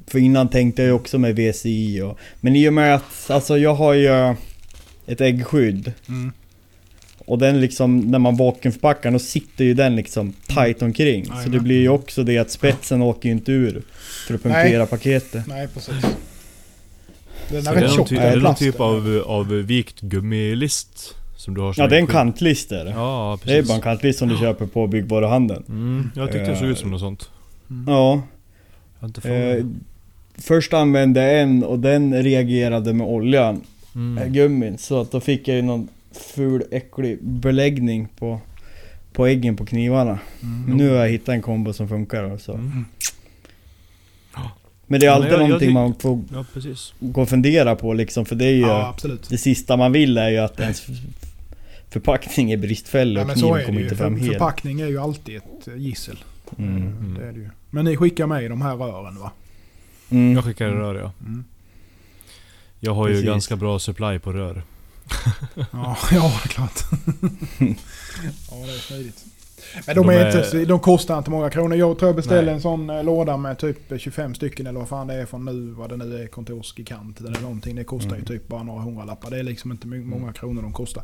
För innan tänkte jag ju också med VCI och... Men i och med att, alltså jag har ju ett äggskydd. Mm. Och den liksom, när man vakuumförpackar, då sitter ju den liksom tight omkring. Så det blir ju också det att spetsen åker ju inte ur. För att punktera paketet. Nej, precis. Den Så är är det rätt någon, tjock. är det någon plasten. typ av, av vikt gummilist? Som du har Ja det är en skydd? kantlister. Ja, det är bara en kantlist som du köper på byggvaruhandeln. Mm, jag tyckte det såg ut som något sånt. Ja. Jag har inte Eh, först använde jag en och den reagerade med oljan, eh, Mm. gummin. Så att då fick jag ju någon ful äcklig beläggning på, på äggen på knivarna. Mm. Men nu har jag hittat en kombo som funkar så. Mm. Men det är Ja, alltid jag- jag någonting tyck- man får Ja, precis. gå och fundera på liksom. För det är ju... Ja. Det sista man vill är ju att ens förpackning är bristfällig Ja, och men så kniven kommer ju. inte För, fram hel. förpackning är ju alltid ett eh, gissel. Mm. Mm. Det är det ju. Men ni skickar med de här rören va? Mm. Jag skickar rör ja. Mm. Jag har ju Precis. ganska bra supply på rör. Ja, ja, klart. ja, det är smidigt. Men de, De är är- inte, de kostar inte många kronor. Jag tror jag beställde Nej. en sån eh, låda med typ 25 stycken eller vad fan det är från nu. Vad det nu är, kontorsgigant eller någonting. Det kostar ju Mm. typ bara några hundralappar. Det är liksom inte my- många kronor de kostar.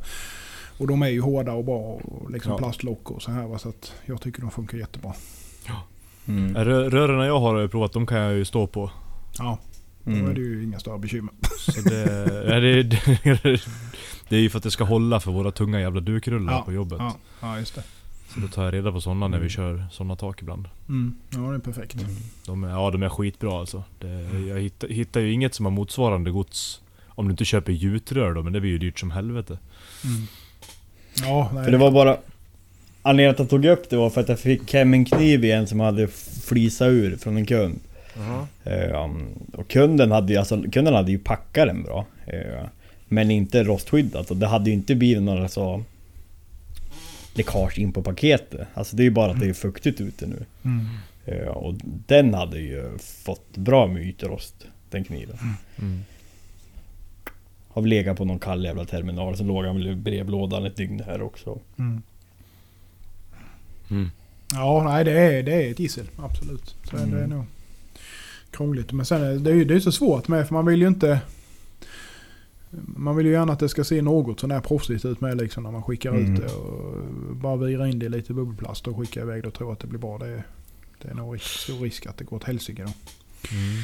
Och de är ju hårda och bra och liksom Ja. plastlock och så här. Så att jag tycker de funkar jättebra. Mm. Rö- Rören jag har provat, de kan jag ju stå på. Ja, då Mm. är det ju inga större bekymmer. Så det, ja, det, det, det är ju för att det ska hålla för våra tunga jävla dukrullar Ja, på jobbet. Ja, ja just det. Så då tar jag reda på sådana när vi kör sådana tak ibland. Mm. Ja, det är perfekt. De är, ja de är skitbra alltså. Det, jag hittar, hittar ju inget som har motsvarande gods. Om du inte köper gjutrör då, men det blir ju dyrt som helvete. Mm. Ja, nej. För det var bara... Anledningen att jag tog upp det var för att jag fick hem en kniv igen som hade flisat ur från en kund. Eh, och kunden hade ju, alltså, kunden hade ju packat den bra. Eh, men inte rostskyddat och det hade ju inte blivit några så läckage in på paketet. Alltså det är ju bara att det är fuktigt ute nu. Mm. Eh, och den hade ju fått bra med ytrost, den kniven. Mm. Har väl legat på någon kall jävla terminal, så låg han väl i brevlådan ett dygn här också. Mm. Mm. Ja, nej det är, det är ett gissel. Absolut. Så Mm. det är nog krångligt. Men sen är det, ju- det är så svårt med för man vill ju inte... Man vill ju gärna att det ska se något sån här proffsigt ut med liksom när man skickar Mm. ut det. Och bara vira in det i lite bubbelplast och skicka iväg det och tro att det blir bra. Det är, Det är nog stor risk att det går åt helsike då. Mm.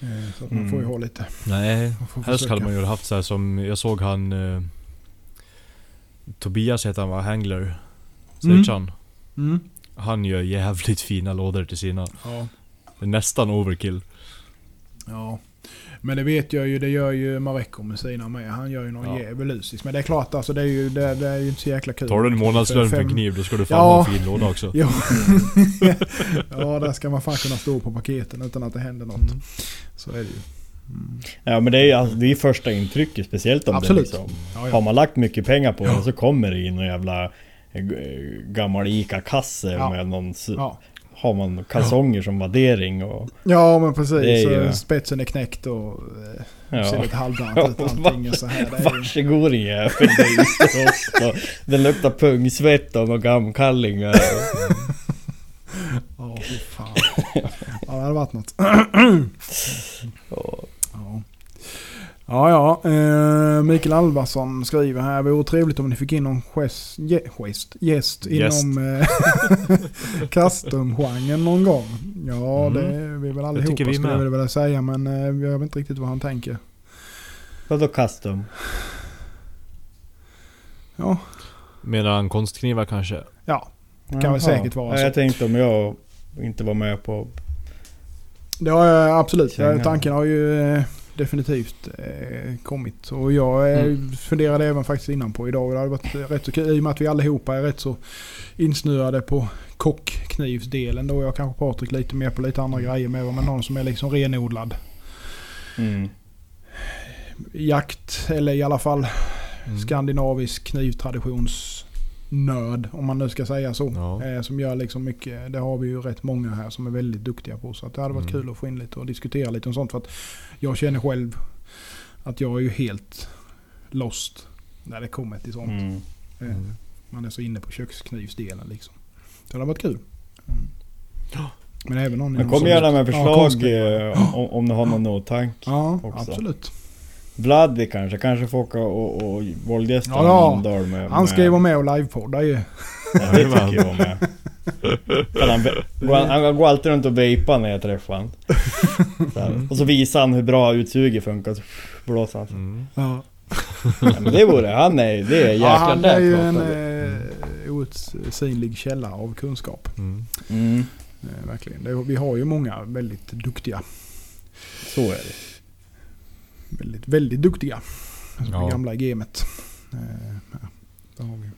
Eh, Så att man får ju ha lite... Nej, helst hade man ju haft så här som, jag såg han... Eh, Tobias heter han va? Hangler. Schweizaren. Mm. Han gör jävligt fina lådor till sina. Ja. Det är nästan overkill. ja. Men det vet jag ju, det gör ju Mareko med sina med. Han gör ju någon Ja. djävulusiskt. Men det är klart alltså, det är ju, det, det är ju inte så jäkla kul. Tar du en månadslön för en kniv då ska du fan Ja. ha en fin låda också. Ja. ja, där ska man fan kunna stå på paketen utan att det händer något. Mm. Så är det ju. Mm. Ja men det är ju alltså, det är första intrycket speciellt om Absolut. det liksom. Ja, Har ja. man lagt mycket pengar på Ja. det så kommer det in någon jävla eh, gammal ICA-kasse Ja. med någon... Ja. Har man kalsonger som vaddering och... ja, men precis. Är ju- Spetsen är knäckt och eh, ser Ja. lite halvdant ut allting och så här. Det är ju, Varsågod din jävel. det luktar pungsvett och gamkallingar. ja, fy fan. Ja, det hade varit något. Ja. Ja. Eh, Mikael Alvarsson skriver här. Vore trevligt om ni fick in någon gest, ge- gest, gäst inom eh, custom-genren någon gång. Ja, Mm. det är vi väl allihopa vi skulle jag vilja säga. Men eh, jag vet inte riktigt vad han tänker. Vadå custom? Ja, Menar han konstknivar kanske? ja. kan väl säkert vara så. Jag tänkte om jag inte var med på... det har jag absolut. Tanken har ju eh, definitivt eh, kommit. Och jag eh, Mm. funderade även faktiskt innan på idag. Det hade varit rätt så kul i och med att vi allihopa är rätt så insnöade på kockknivsdelen då. Jag kanske Patrik lite mer på lite andra grejer med. Men någon som är liksom renodlad Mm. jakt eller i alla fall Mm. skandinavisk knivtraditionsnörd. Om man nu ska säga så. Ja. Eh, som gör liksom mycket. Det har vi ju rätt många här som är väldigt duktiga på. Så det hade varit Mm. kul att få in lite och diskutera lite om sånt. För att jag känner själv att jag är ju helt lost när det kommer till sånt. Mm. Eh, Mm. Man är så inne på köksknivsdelen liksom. Så det hade varit kul. Mm. Men även någon Men kom gärna med Ja, förslag konstknivar. eh, om, om du har någon åtanke. Ja, också. absolut. Vladdy kanske, kanske får åka och, och våldgästa Ja. Mölndal med... Han ska ju vara med och livepodda ju. Ja, det tycker jag med. Han, går, han, han går alltid runt och vejpar när jag träffar honom. Och så visar han hur bra utsuget funkar, så blåser han. Mm. Ja. Ja, men det vore, han är, det är jäklar Ja, han är ju en eh, outsinlig källa av kunskap. Mm. Mm, Eh, verkligen. Det, vi har ju många väldigt duktiga. så är det. Väldigt, väldigt duktiga. Som Ja. gamla gamet. Eh, har vi.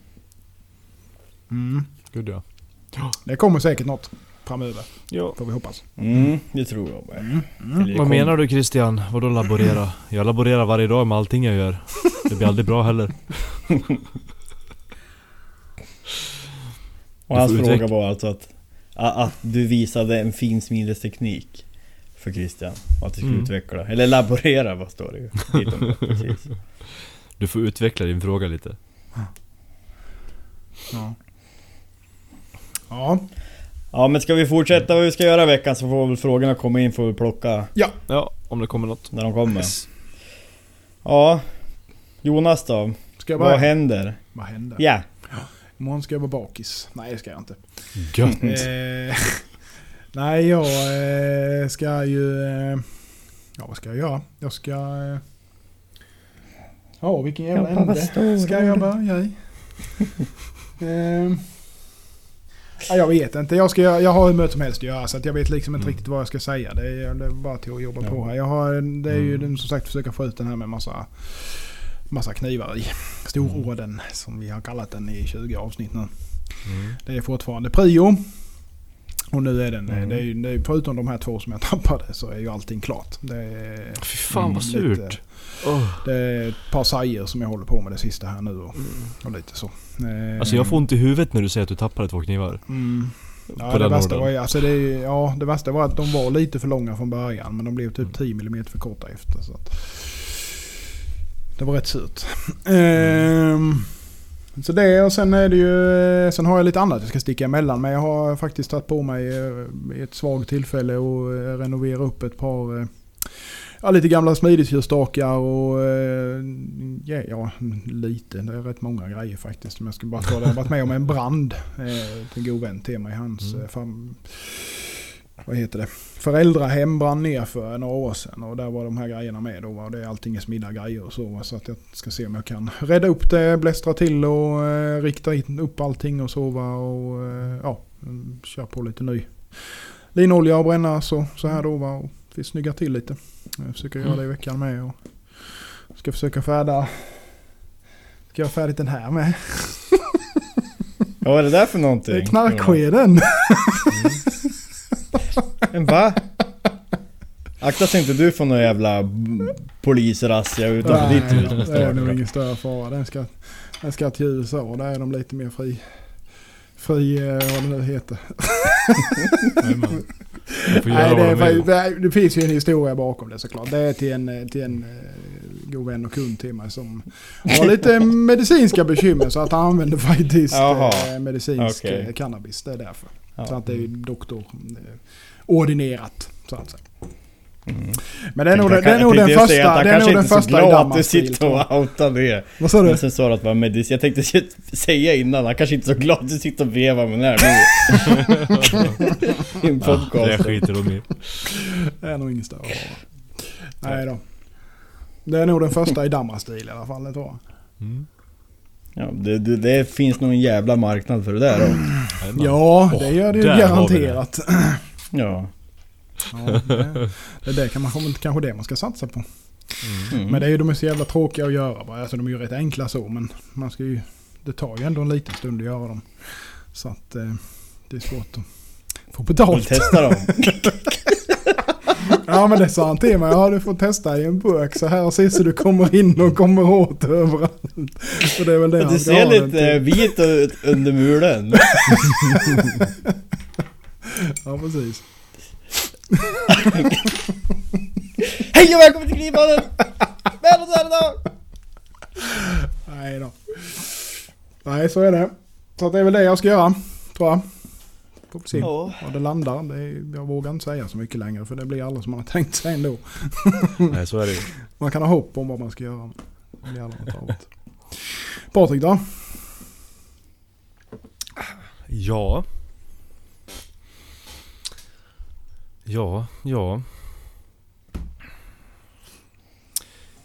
Mm. Gud ja. Det kommer säkert något framöver. ja. Får vi hoppas. Mm, det tror jag med. Mm. Det Vad menar du Christian? Vadå laborera? Jag laborerar varje dag med allting jag gör. Det blir aldrig bra heller. Och hans fråga var alltså att, att du visade en fin smidesteknik för Christian. Och att du skulle Mm. utveckla, eller laborera vad står det ju. Precis. Du får utveckla din fråga lite. Ja. Ja. Ja men ska vi fortsätta vad vi ska göra i veckan så får väl frågorna komma in, får vi plocka Ja, om det kommer något. när de kommer. Ja. Jonas då? Ska jag Vad händer? Vad händer? Ja. Imorgon ska jag vara bakis. Nej det ska jag inte. Gött. Nej jag eh, ska ju... Eh, ja vad ska jag göra? Jag ska... Eh, ja vilken jävla ände ska jag börja i? eh, ja, jag vet inte. Jag, ska, jag har hur mycket som helst att göra så att jag vet liksom inte Mm. riktigt vad jag ska säga. Det är, det är bara till att jobba Ja. på här. Jag har, det är ju Mm. som sagt försöka få ut den här med massa, massa knivar i. Stororden som vi har kallat den i 20 avsnitt nu. Mm. Det är fortfarande prio. Och nu är den, Mm. det är, det är, förutom de här två som jag tappade så är ju allting klart. Det är, Fy fan vad Mm, surt. lite- Åh. det är ett par sajer som jag håller på med det sista här nu och, och lite så. Eh, Alltså jag får ont i huvudet när du säger att du tappade två knivar. Mm. Ja, det, värsta var, alltså det, ja, det värsta var att de var lite för långa från början men de blev Mm. typ 10 mm för korta efter. Så att, det var rätt surt. Ehm, så det och sen är det ju, sen har jag lite annat jag ska sticka emellan. Men jag har faktiskt tagit på mig eh, i ett svagt tillfälle och eh, renovera upp ett par eh, Ja, lite gamla smidigtjurstakar och eh, ja, ja, lite. Det är rätt många grejer faktiskt. Men jag ska bara ta det. Jag har varit med om en brand eh, en god vän till mig. Hans Mm. eh, fam, vad heter det? föräldrahem brann ner för några år sedan. Och där var de här grejerna med då. Och det är allting är smidda grejer och så. Så att jag ska se om jag kan rädda upp det, blästra till och eh, rikta upp allting och så. va. Och eh, ja, mm, köra på lite ny linolja och bränna så, så här då. Va. Och vi snyggar till lite. Jag försöker göra det i veckan med. Och ska försöka färda. Ska jag färdigt den här med? Ja, vad är det där för någonting? Det är knarkskeden. Men va? Akta så inte du får någon jävla polisrazzia utanför ditt hus. det är nog ingen större fara. Den ska, den ska till USA. Där är de lite mer fri. Fri, eh, vad det nu heter. Nej, det, är, faktiskt- det finns ju en historia bakom det såklart. Det är till en, eh, till en eh, god vän och kund till mig som har lite medicinska bekymmer. Så att han använder faktiskt Jaha. eh, medicinsk eh, cannabis. Det är därför. Så Ja. att det är ju doktor ordinerat. Så att säga. Mm. Men det är nog, det Jag är nog den första. han Det är nog kanske den inte är så första i glad att du sitter och outar det. Vad sa du? Men sen sa du att det var medicin. Jag tänkte säga innan, han kanske inte är så glad att du sitter och vevar med den här nu. I en Ja, det podcast. skiter de i. Det är nog ingen större. Nej då. Det är nog den första i Danmarksstil i alla fall, det tror jag. Mm. Ja, det, det, det finns nog en jävla marknad för det där då. Ja, det gör det ju vi det. Ja. Ja, det, det är det kan man, kanske det man ska satsa på. Mm. Men det är ju de är så jävla tråkiga att göra. bara. Alltså de är ju rätt enkla så men man ska ju... Det tar ju ändå en liten stund att göra dem. Så att eh, det är svårt att få Vill betalt. testa dem? Ja men det sa han till mig. Ja du får testa i en burk så här ser så du kommer in och kommer åt överallt. Så det är väl det ska ser lite vit ut under mulen. Ja precis. Hej och välkommen till Knivpodden! Välkommen idag! Nej då. Nej så är det. Så det är väl det jag ska göra. Tror jag. Får se Ja. var det landar. Det är, jag vågar inte säga så mycket längre för det blir aldrig som man har tänkt sig ändå. Nej, så är det. Man kan ha hopp om vad man ska göra. Det blir aldrig något. Patrik då? Ja. Ja, ja.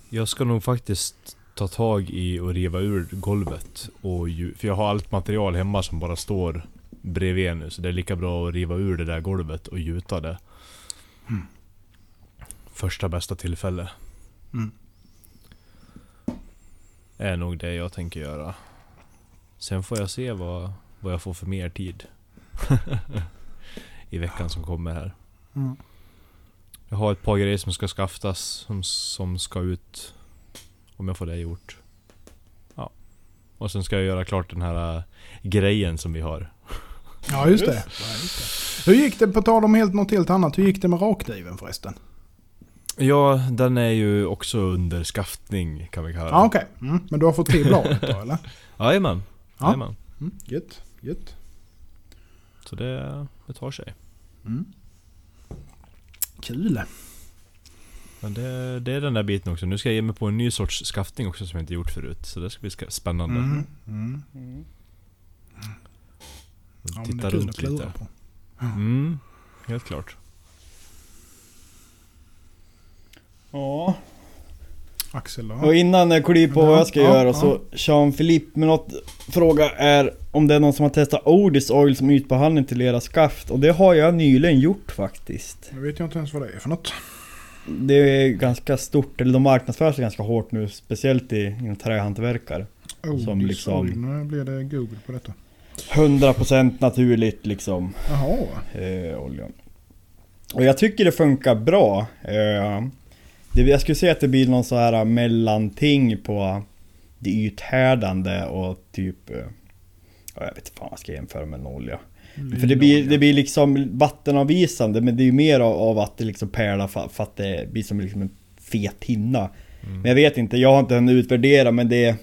Jag ska nog faktiskt ta tag i och riva ur golvet. Och för jag har allt material hemma som bara står bredvid nu. Så det är lika bra att riva ur det där golvet och gjuta det. Första bästa tillfälle. Mm. Är nog det jag tänker göra. Sen får jag se vad, vad jag får för mer tid. I veckan som kommer här. Mm. Jag har ett par grejer som ska skaftas som, som ska ut. Om jag får det gjort. Ja. Och sen ska jag göra klart den här äh, grejen som vi har. Ja just det. Det. Hur gick det, på tal om helt, något helt annat, hur gick det med rakkniven förresten? Ja, den är ju också under skaftning kan vi kalla Ja den. okej. Mm. Men du har fått till bladet då eller? Jajamän. Ja. Jajamän. Mm. Gött, gött. Så det, det tar sig. Mm. Kul. Men det, det är den där biten också. Nu ska jag ge mig på en ny sorts skaftning också som jag inte gjort förut. Så det ska bli spännande. Mm. Mm. Ja, Titta är kul runt lite. på. Mm, helt klart. Ja. Axel då? Och innan jag kliver på vad jag ska Ja, göra ja. så Jean-Philippe med något fråga är om det är någon som har testat Odis Oil som ytbehandling till era skaft. Och det har jag nyligen gjort faktiskt. Nu vet jag inte ens vad det är för något. Det är ganska stort, eller de marknadsför sig ganska hårt nu, speciellt i, inom trähantverkare. Oh, Som liksom- sorg. Nu blir det Google på detta. 100% naturligt liksom. Jaha. eh, oljan. Och jag tycker det funkar bra. Eh, det, jag skulle säga att det blir någon så här mellanting på det ythärdande och typ... Ja, jag vet inte fan vad jag ska jämföra med en olja. För det blir, det blir liksom vattenavvisande men det är ju mer av, av att det liksom pärlar för, för att det blir som liksom en fet hinna. Men jag vet inte, jag har inte hunnit utvärdera men det...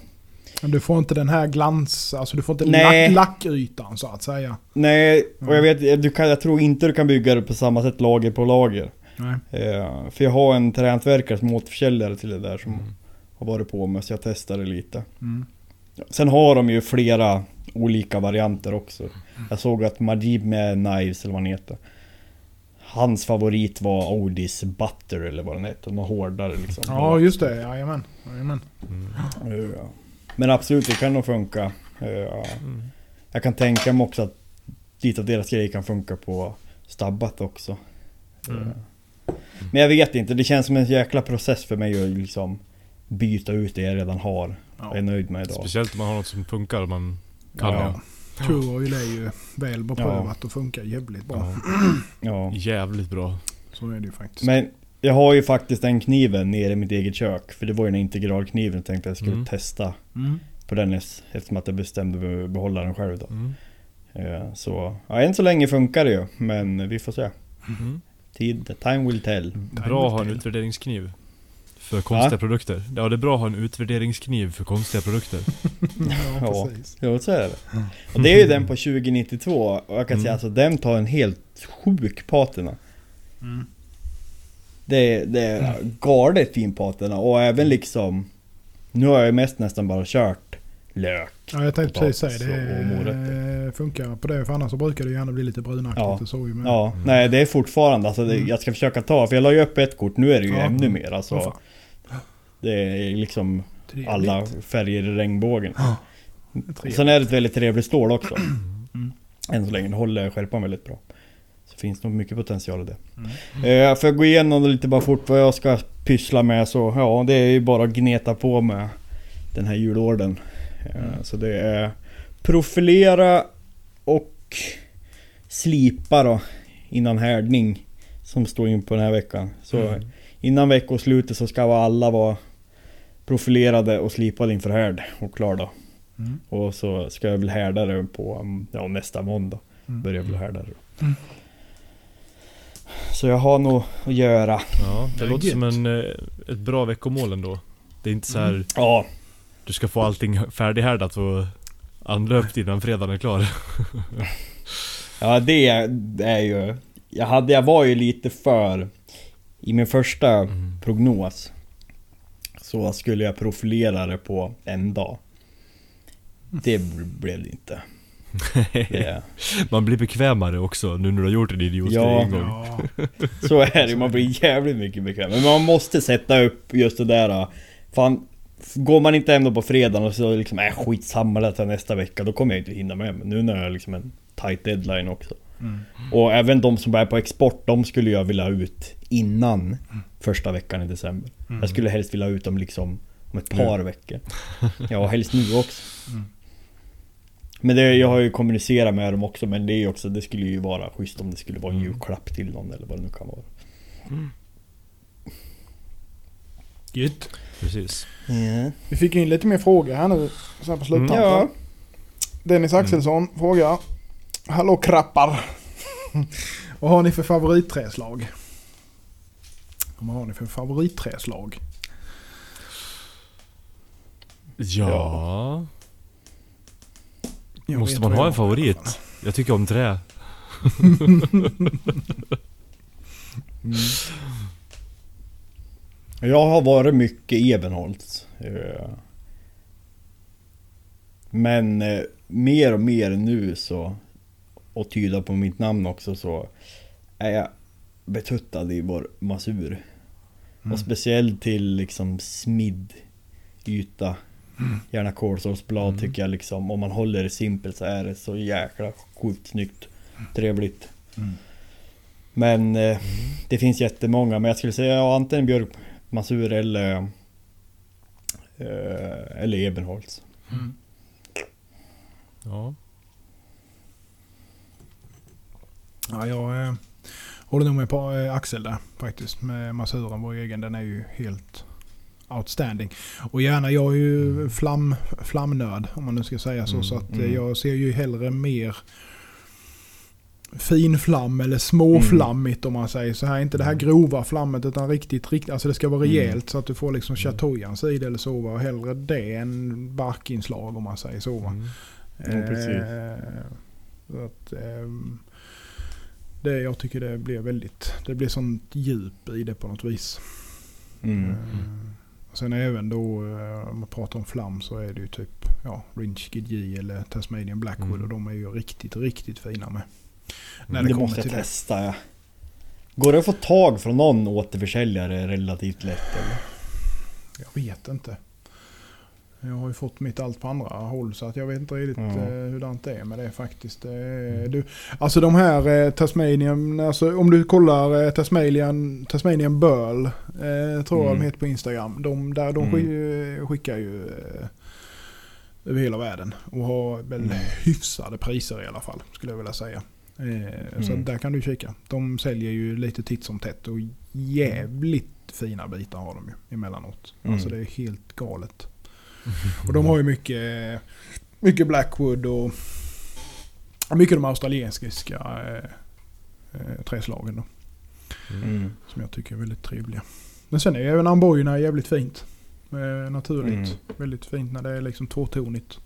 Men du får inte den här glans, alltså du får inte Nej. lack, lackytan så att säga. Nej, och jag vet, du kan, jag tror inte du kan bygga det på samma sätt lager på lager. Eh, för jag har en trähantverkare som återförsäljare till det där som Mm. har varit på mig så jag testade lite. Mm. Sen har de ju flera olika varianter också. Jag såg att Majib med Knives eller vad han heter. Hans favorit var Odis Butter eller vad den heter. De var hårdare liksom. Ja, just det. Jajamän. Jajamän. Mm. Ja. Men absolut, det kan nog funka. Ja. Mm. Jag kan tänka mig också att lite av deras grejer kan funka på stabbat också. Mm. Ja. Men jag vet inte, det känns som en jäkla process för mig att liksom byta ut det jag redan har Ja. och är nöjd med idag. Speciellt om man har något som funkar och man kan Ja. det. Är ju väl beprövat och funkar jävligt bra. Ja. Ja. Jävligt bra. Så är det ju faktiskt. Men jag har ju faktiskt den kniven nere i mitt eget kök. För det var ju den integralkniven jag tänkte jag skulle Mm. testa Mm. på den eftersom att jag bestämde mig att behålla den själv då. Mm. Eh, Så, ja, än så länge funkar det ju. Men vi får se. Mm. Tid, time will tell. Bra att ha en utvärderingskniv. För konstiga produkter. Ja, det är bra att ha en utvärderingskniv för konstiga produkter. Ja, Ja. precis. Jo, så är det. Och det är ju den på 2092. Och jag kan Mm. säga alltså den tar en helt sjuk patina. Mm. Det är, det är galet fin patina och även liksom Nu har jag mest nästan bara kört lök. Ja, jag tänkte precis säga och det. morötter. Eh, funkar på det. För annars så brukar det gärna bli lite brunaktigt Ja. och så. Men, Ja, Mm. nej det är fortfarande alltså det, Mm. Jag ska försöka ta, för jag la ju upp ett kort, nu är det ju Ja. ännu mer alltså. Fan. Det är liksom Trevligt. alla färger i regnbågen. Trevligt. Sen är det ett väldigt trevligt stål också. Mm. Än så länge, det håller skärpan väldigt bra. Så finns nog mycket potential i det. Mm. Eh, för att gå igenom det lite bara fort vad jag ska pyssla med så ja, det är ju bara att gneta på med den här julorden. Eh, Mm. Så det är profilera och slipa då innan härdning som står in på den här veckan. Så Mm. innan veckoslutet så ska alla vara profilerade och slipade inför härd och klar då. Mm. Och så ska jag väl härda det på mm, ja, nästa måndag. Mm. Börjar väl härda det då. Mm. Så jag har nog att göra. Ja, det Det är låter som gött. en, eh, ett bra veckomål ändå. Det är inte så här Mm. Ja, du ska få allting färdighärdat och anlöpt innan fredagen är klar. ja det är, det är ju... Jag, hade, jag var ju lite för... I min första Mm. prognos så skulle jag profilera det på en dag. Det blev det inte. Det, Man blir bekvämare också nu när du har gjort en idiotgrej Ja. en gång. Ja. så är det man blir jävligt mycket bekväm. Men man måste sätta upp just det där... Fan, går man inte hem då på fredagen och så liksom, äh skitsamma det tar nästa vecka. Då kommer jag inte hinna med. Men nu när jag har liksom en tight deadline också. Mm. Och även de som är på export, de skulle jag vilja ha ut innan första veckan i december. Mm. Jag skulle helst vilja ha ut dem liksom om ett par veckor. Ja, helst nu också. Mm. Men det, jag har ju kommunicerat med dem också, men det är också, det skulle ju vara schysst om det skulle vara en Mm. julklapp till någon eller vad det nu kan vara. Gött. Precis. Ja. Vi fick in lite mer frågor här nu. Så här på sluttampen. Ja. Dennis Axelsson frågar. Hallå krappar. Vad har ni för favoritträslag? Vad har ni för favoritträslag? Ja. Jag Måste man ha en favorit? Jag tycker om trä. Jag har varit mycket Ebenholts. eh. Men eh, mer och mer nu så, och tyda på mitt namn också så, är jag betuttad i vår masur. Mm. Och speciellt till liksom smidd yta. Gärna kolstålsblad Mm. tycker jag liksom. Om man håller det simpelt så är det så jäkla sjukt snyggt. Trevligt. Mm. Men eh, det finns jättemånga. Men jag skulle säga ja, antingen björk, masur eller eh, eller ebenholts. Mm. Ja. Ja, jag eh, håller nog med på eh, Axel där faktiskt. Med Masuren, vår egen, den är ju helt outstanding. Och gärna, jag är ju flam, flamnörd om man nu ska säga så. Mm, Så att eh, mm. jag ser ju hellre mer finflam eller småflammigt om man säger så här. Inte det här grova flammet utan riktigt, riktigt alltså det ska vara Mm. rejält så att du får liksom chateaujans i det eller så. va. Hellre det än barkinslag om man säger så. Va? Mm. Ja, precis. Eh, så att, ehm, Det, jag tycker det blir väldigt, det blir sånt djup i det på något vis. Mm. Eh, och sen även då, eh, om man pratar om flam så är det ju typ ja, Rinch Gidji eller Tasmanian Blackwood Mm. och de är ju riktigt, riktigt fina med. När Det, det måste jag testa ja. Går det att få tag från någon återförsäljare relativt lätt eller? Jag vet inte. Jag har ju fått mitt allt på andra håll så att jag vet inte riktigt Ja. eh, hurdant det är med det faktiskt. Är, du, alltså de här eh, Tasmanian, alltså om du kollar eh, Tasmanian, Tasmanian Burl, eh, tror jag Mm. de heter på Instagram. De, där, de Mm. skick- skickar ju eh, över hela världen och har väl Mm. hyfsade priser i alla fall skulle jag vilja säga. Eh, Så Mm. där kan du kika. De säljer ju lite titt som tätt och jävligt fina bitar har de ju emellanåt. Mm. Alltså det är helt galet. Och de har ju mycket, mycket Blackwood och mycket de australiensiska eh, eh, träslagen då. Mm. Som jag tycker är väldigt trevliga. Men sen är även ambojerna jävligt fint. Eh, naturligt. Mm. Väldigt fint när det är liksom tvåtonigt.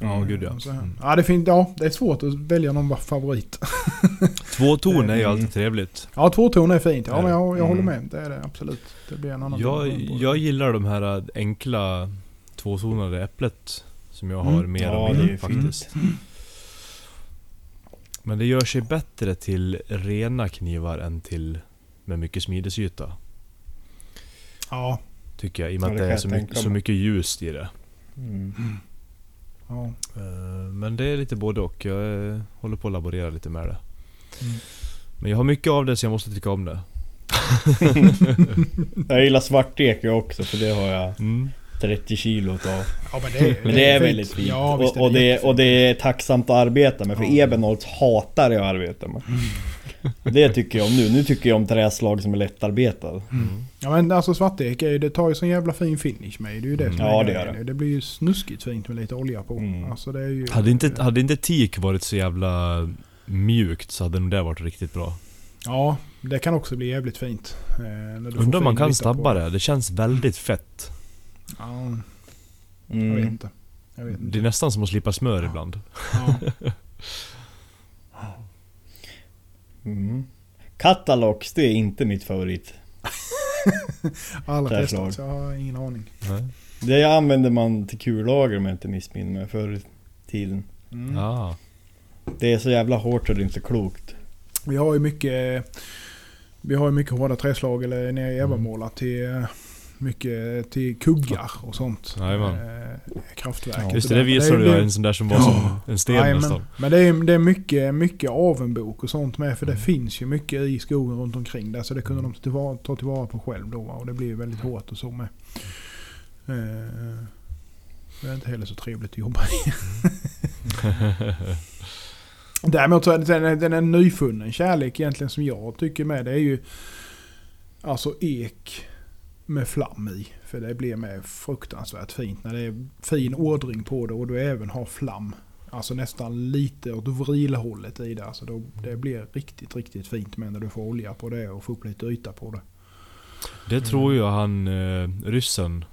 Ja, gud ja. Mm. Ja, det, är fint, ja, det är svårt att välja någon favorit. Två ton är ju Mm. alltid trevligt. Ja, tvåton är fint. Ja, men jag, jag håller Mm. med. Det är det absolut. Det blir en annan Jag, det. jag gillar de här enkla tvåtonade äpplet som jag har Mm. mer Ja, och mer är faktiskt. Men det gör sig bättre till rena knivar än till med mycket smidesyta. Ja, Tycker jag, i och med Ja, att det är så mycket, så mycket ljus i det. Mm. Ja. Eh, Men det är lite både och. Jag eh, håller på att laborera lite med det. Mm. Men jag har mycket av det så jag måste tycka om det. Jag gillar svartek jag också för det har jag Mm. 30 kilo av. ja men det är, Men det är väldigt fint. Ja, visst är och, och, det, och det är tacksamt att arbeta med. För Ja. Ebenholts hatar jag att arbeta med. Och det tycker jag om nu. Nu tycker jag om träslag som är lättarbetad. Mm. Ja men alltså svartek det tar ju sån jävla fin finish med. Det är ju det som Mm. Ja, är det grejen. gör det. Det blir ju snuskigt fint med lite olja på. Mm. Alltså det är ju... Hade inte, hade inte teak varit så jävla mjukt så hade nog det varit riktigt bra. Ja, det kan också bli jävligt fint. Eh, Undrar om man kan stabba det. Det känns väldigt fett. Ja, jag Mm. vet inte. Jag vet Det inte. är nästan som att slipa smör ibland. Ja. Mm. Catalogs, det är inte mitt favorit. Alla testat så jag har ingen aning. Nej. Det använder man till kullager om jag inte missminner mig förr i tiden. Mm. Ah. Det är så jävla hårt så det är inte klokt. Vi har ju mycket, vi har ju mycket hårda träslag eller nere i Mm. Evamåla till eh, mycket till kuggar och sånt. Jajamän. Eh, kraftverk. Ja. Just det, det visade du en sån där som var som en sten Jajamän. nästan. Men det är, det är mycket, mycket avenbok och sånt med. För det Mm. finns ju mycket i skogen runt omkring där. Så det kunde de tillvara, ta tillvara på själv då. Och det blir väldigt hårt och så med. Eh, det är inte heller så trevligt att jobba i. Däremot så är det den är nyfunnen kärlek egentligen som jag tycker med. Det är ju alltså ek med flam i. För det blir med fruktansvärt fint när det är fin ordring på det och du även har flam. Alltså nästan lite åt vrilhållet i det. Alltså då, det blir riktigt, riktigt fint med när du får olja på det och får upp lite yta på det. Det tror jag han, eh, ryssen,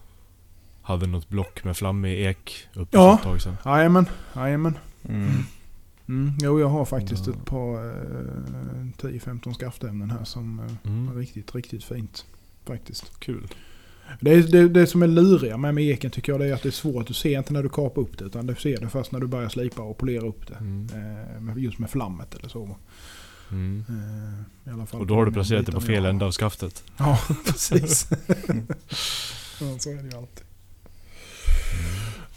hade något block med flammig ek uppe Ja. för ett tag sedan. Jajamän, jajamän. Mm. Mm, jo, jag har faktiskt Ja. ett par eh, 10-15 skaftämnen här som eh, Mm. är riktigt, riktigt fint. Faktiskt. Kul. Det, det, det som är luriga med, med eken tycker jag det är att det är svårt. Du ser inte när du kapar upp det utan du ser det först när du börjar slipa och polera upp det. Mm. Eh, just med flammet eller så. Mm. Eh, i alla fall Och då har du placerat det på fel ända av skaftet. Ja, precis. ja, så är det ju alltid.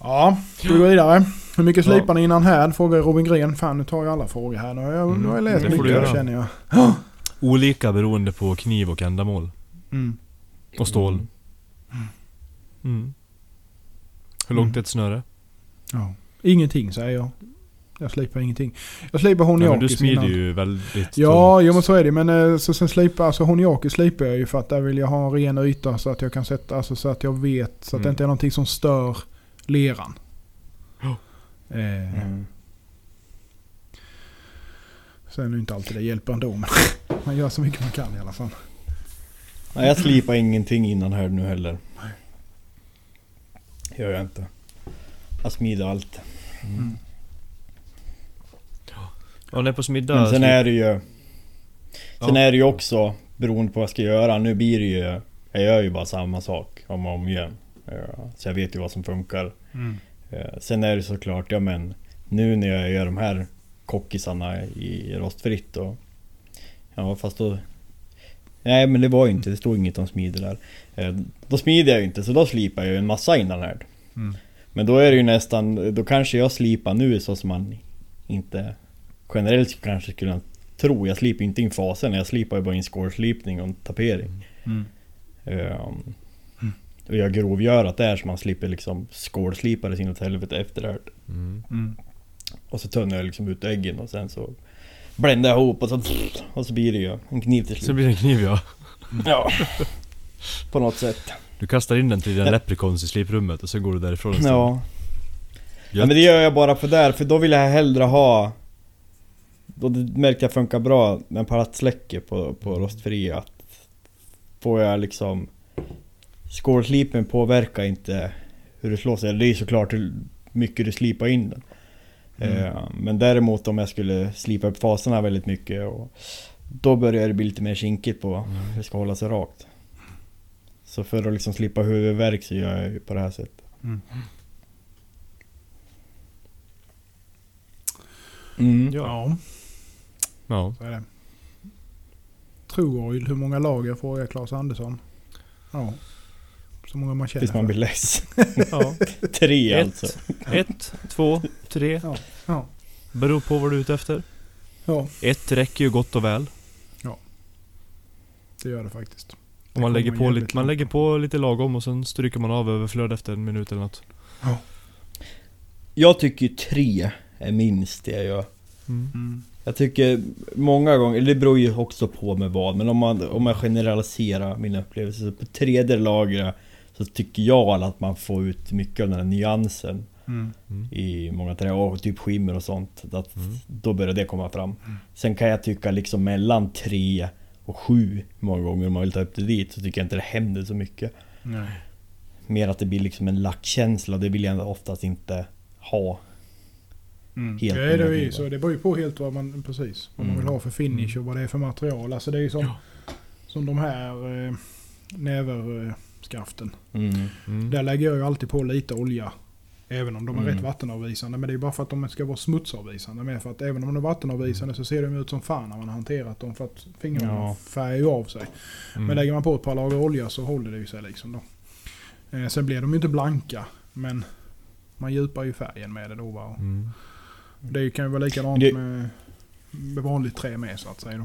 Ja, ska vi gå vidare? Hur mycket Ja. slipar ni innan här? Frågar Robin Gren. Fan nu tar jag alla frågor här. Nu har jag, Mm, nu har jag läst det får du mycket känner jag. Olika beroende på kniv och ändamål. Mm. Och stål. Mm. Mm. Hur långt Mm. är ett snöre? Ja. Ingenting säger jag. Jag slipar ingenting. Jag slipar Nej, men du honiakis smider innan. ju väldigt Ja, tungt. jo men så är det. Men eh, så sen slipar, alltså honiaki slipar jag ju för att där vill jag ha en ren yta så att jag kan sätta, alltså så att jag vet, så att det Mm. inte är någonting som stör leran. Ja. Eh, Mm. Sen är det inte alltid det hjälper ändå men man gör så mycket man kan i alla fall. Nej, jag slipar ingenting innan här nu heller. Gör jag inte. Jag smider allt. Mm. Ja, när på smiddag... Men sen är det ju... Sen Ja. är det ju också beroende på vad jag ska göra. Nu blir det ju... Jag gör ju bara samma sak om och om igen. Eh, Så jag vet ju vad som funkar. Mm. Eh, Sen är det såklart, ja men nu när jag gör de här kockisarna i rostfritt och... Ja fast då... Nej men det var ju inte, det stod inget om smide där. Eh, Då smider jag ju inte så då slipar jag ju en massa innan här. Mm. Men då är det ju nästan, då kanske jag slipar nu så som man inte generellt kanske skulle tro. Jag slipar ju inte in fasen, jag slipar ju bara in skålslipning och tapering. Mm. Um, och jag grovgörat där så man slipper liksom skålslipa det inåt helvete efter det här. Mm. Mm. Och så tunnar jag liksom ut äggen och sen så bländar jag ihop och så... Och så blir det ju en kniv till Så slut. blir det en kniv ja. Ja. På något sätt. Du kastar in den till dina Ja. leprechauns i sliprummet och så går du därifrån en stund. Ja. Ja, men det gör jag bara för där, för då vill jag hellre ha... Då det märkte jag funkar bra med palatsläcke på, på rostfria. Att får jag liksom... Skålslipen påverkar inte hur det slår sig. Det är såklart hur mycket du slipar in den. Mm. Eh, Men däremot om jag skulle slipa upp faserna väldigt mycket och Då börjar det bli lite mer kinkigt på hur det ska hålla sig rakt. Så för att liksom slippa huvudvärk så gör jag ju på det här sättet. Mm. Mm. Ja, Ja. så är det. True hur många lager frågar Claes Andersson? Ja, så många man känner Tills man blir less. ja. Tre Ett. alltså. Ett, två, tre. Ja, ja, Beror på vad du är ute efter. ja, Ett räcker ju gott och väl. det gör det faktiskt. Om man Det lägger, på lite, man lägger på lite lagom och sen stryker man av överflöd efter en minut eller något. Jag tycker tre är minst det jag gör. Mm. Mm. Jag tycker många gånger, det beror ju också på med vad, men om man, om man generaliserar mina upplevelser så på tredje lagret så tycker jag att man får ut mycket av den här nyansen Mm. i många trä och typ skimmer och sånt. Att Mm. Då börjar det komma fram. Sen kan jag tycka liksom mellan tre och sju många gånger om man vill ta upp det dit så tycker jag inte det händer så mycket. Nej. Mer att det blir liksom en lackkänsla det vill jag oftast inte ha. Mm. Helt ja, det, är ju så, det beror ju på helt vad man, precis, vad man Mm. vill ha för finish och vad det är för material. Alltså det är ju som, som de här eh, näverskaften. Mm. Mm. Där lägger jag ju alltid på lite olja. Även om de är Mm. rätt vattenavvisande. Men det är ju bara för att de ska vara smutsavvisande med. För att även om de är vattenavvisande så ser de ut som fan när man har hanterat dem. För att fingrarna Ja. färgar ju av sig. Mm. Men lägger man på ett par lager olja så håller det ju sig liksom då. Eh, sen blir de ju inte blanka. Men man djupar ju färgen med det då va. Mm. Det kan ju vara likadant Det- med, med vanligt trä med så att säga då.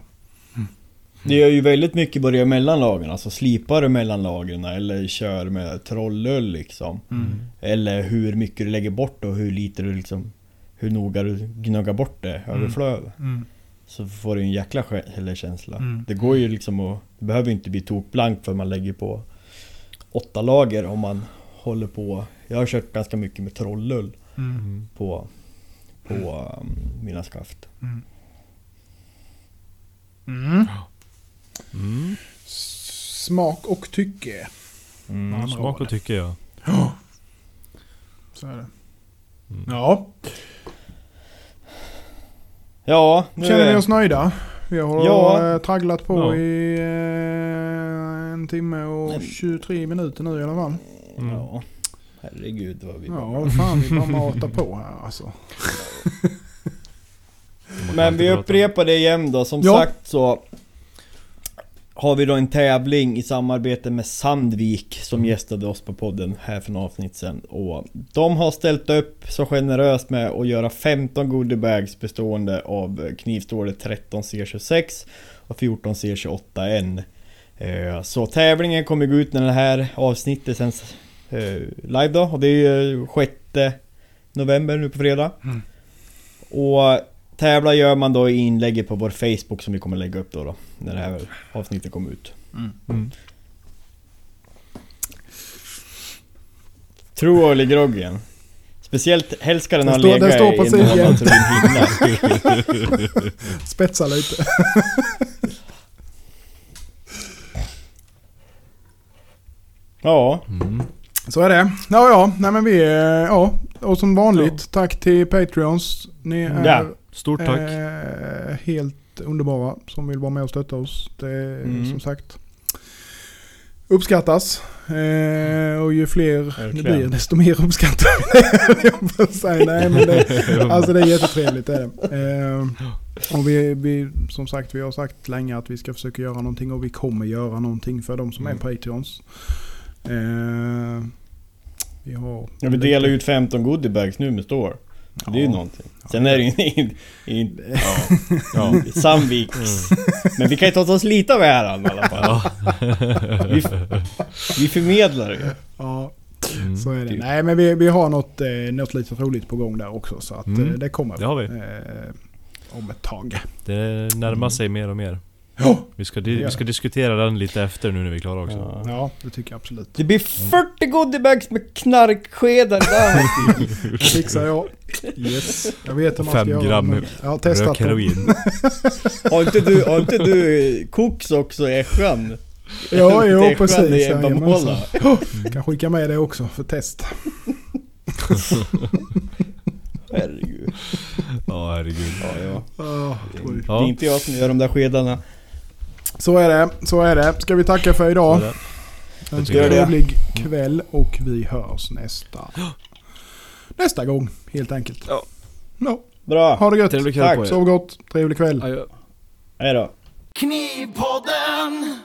Det gör ju väldigt mycket börja mellan lagren, alltså slipar du mellan lagren eller kör med trollull liksom. Mm. Eller hur mycket du lägger bort och hur lite du liksom Hur noga du gnuggar bort det överflöd. Mm. Så får du en jäkla känsla. Mm. Det går ju liksom att... Det behöver inte bli tokblankt för man lägger på åtta lager om man håller på... Jag har kört ganska mycket med trollull Mm. Mm. på, på um, mina skaft. Mm. Mm. Smak och tycke. Mm. Smak och tycke ja. Ja. Så är det. Mm. Ja, Ja, nu känner vi är... oss nöjda? Vi har Ja. eh, tragglat på Ja. i eh, en timme och 23 minuter nu i alla fall. Mm. Ja. Herregud vad vi... Ja, vad fan vi bara matar på här alltså. Men vi upprepar det igen då, som Ja. sagt så har vi då en tävling i samarbete med Sandvik som Mm. gästade oss på podden här för några avsnitt sedan. Och de har ställt upp så generöst med att göra 15 goodiebags bestående av knivstålet 13 C26 och 14 C28N. Eh, Så tävlingen kommer gå ut när det här avsnittet sänds eh, live då och det är ju 6 november nu på fredag. Mm. Och tävla gör man då i inlägget på vår Facebook som vi kommer lägga upp då, då när det här avsnittet kommer ut. Mm. True eller grogg igen. Speciellt helst ska den Det ha legat står i på en månad så den. Spetsa lite. Ja, Mm. Så är det. Ja, ja. Nej men vi är... Ja. Och som vanligt, tack till Patreons. Ni är Ja. Stort tack. Eh, helt underbara som vill vara med och stötta oss. Det är Mm. som sagt uppskattas. Eh, och ju fler det blir desto mer uppskattar vi det. Jag får säga. Nej, men det, alltså det är jättetrevligt. Är det. Eh, och vi, vi, som sagt, vi har sagt länge att vi ska försöka göra någonting och vi kommer göra någonting för de som Mm. är Patreons. Eh, vi har... Ja, vi delar ut 15 goodiebags nu med Store. Det är ju någonting. Sen är det ju in, in, ja, ja, Sandviks. Men vi kan ju ta oss lite av äran i alla fall. Ja. Vi, vi förmedlar ju. Ja, Mm. så är det. typ. Nej, men vi, vi har något, eh, något lite roligt på gång där också. Så att Mm. eh, det kommer. Det har vi. Eh, om ett tag. Det närmar sig mer och mer. Ja. Vi ska, vi ska diskutera den lite efter nu när vi är klara också. Ja. Ja, det tycker jag absolut. Det blir 40 goodiebags med knarkskedar där. Fixar jag. Yes. Jag vet hur man ska Fem göra. gram men Jag har testat Rök det. heroin. Har inte du, har inte du koks också i Ässjan? Ja, jo, precis. i Ebba Jajamensan. Måla. Kan skicka med det också för test. Herregud. Ja, herregud. Ja, ja. Ah, oj. Det är inte jag som gör de där skedarna. Så är det. Så är det. Ska vi tacka för idag? En trevlig kväll och vi hörs nästa, nästa gång helt enkelt. Ja. Ja, Bra. ha det gött. Trevlig kväll Tack. på er. Sov gott. Trevlig kväll. Adjö. Hej då. Knivpodden!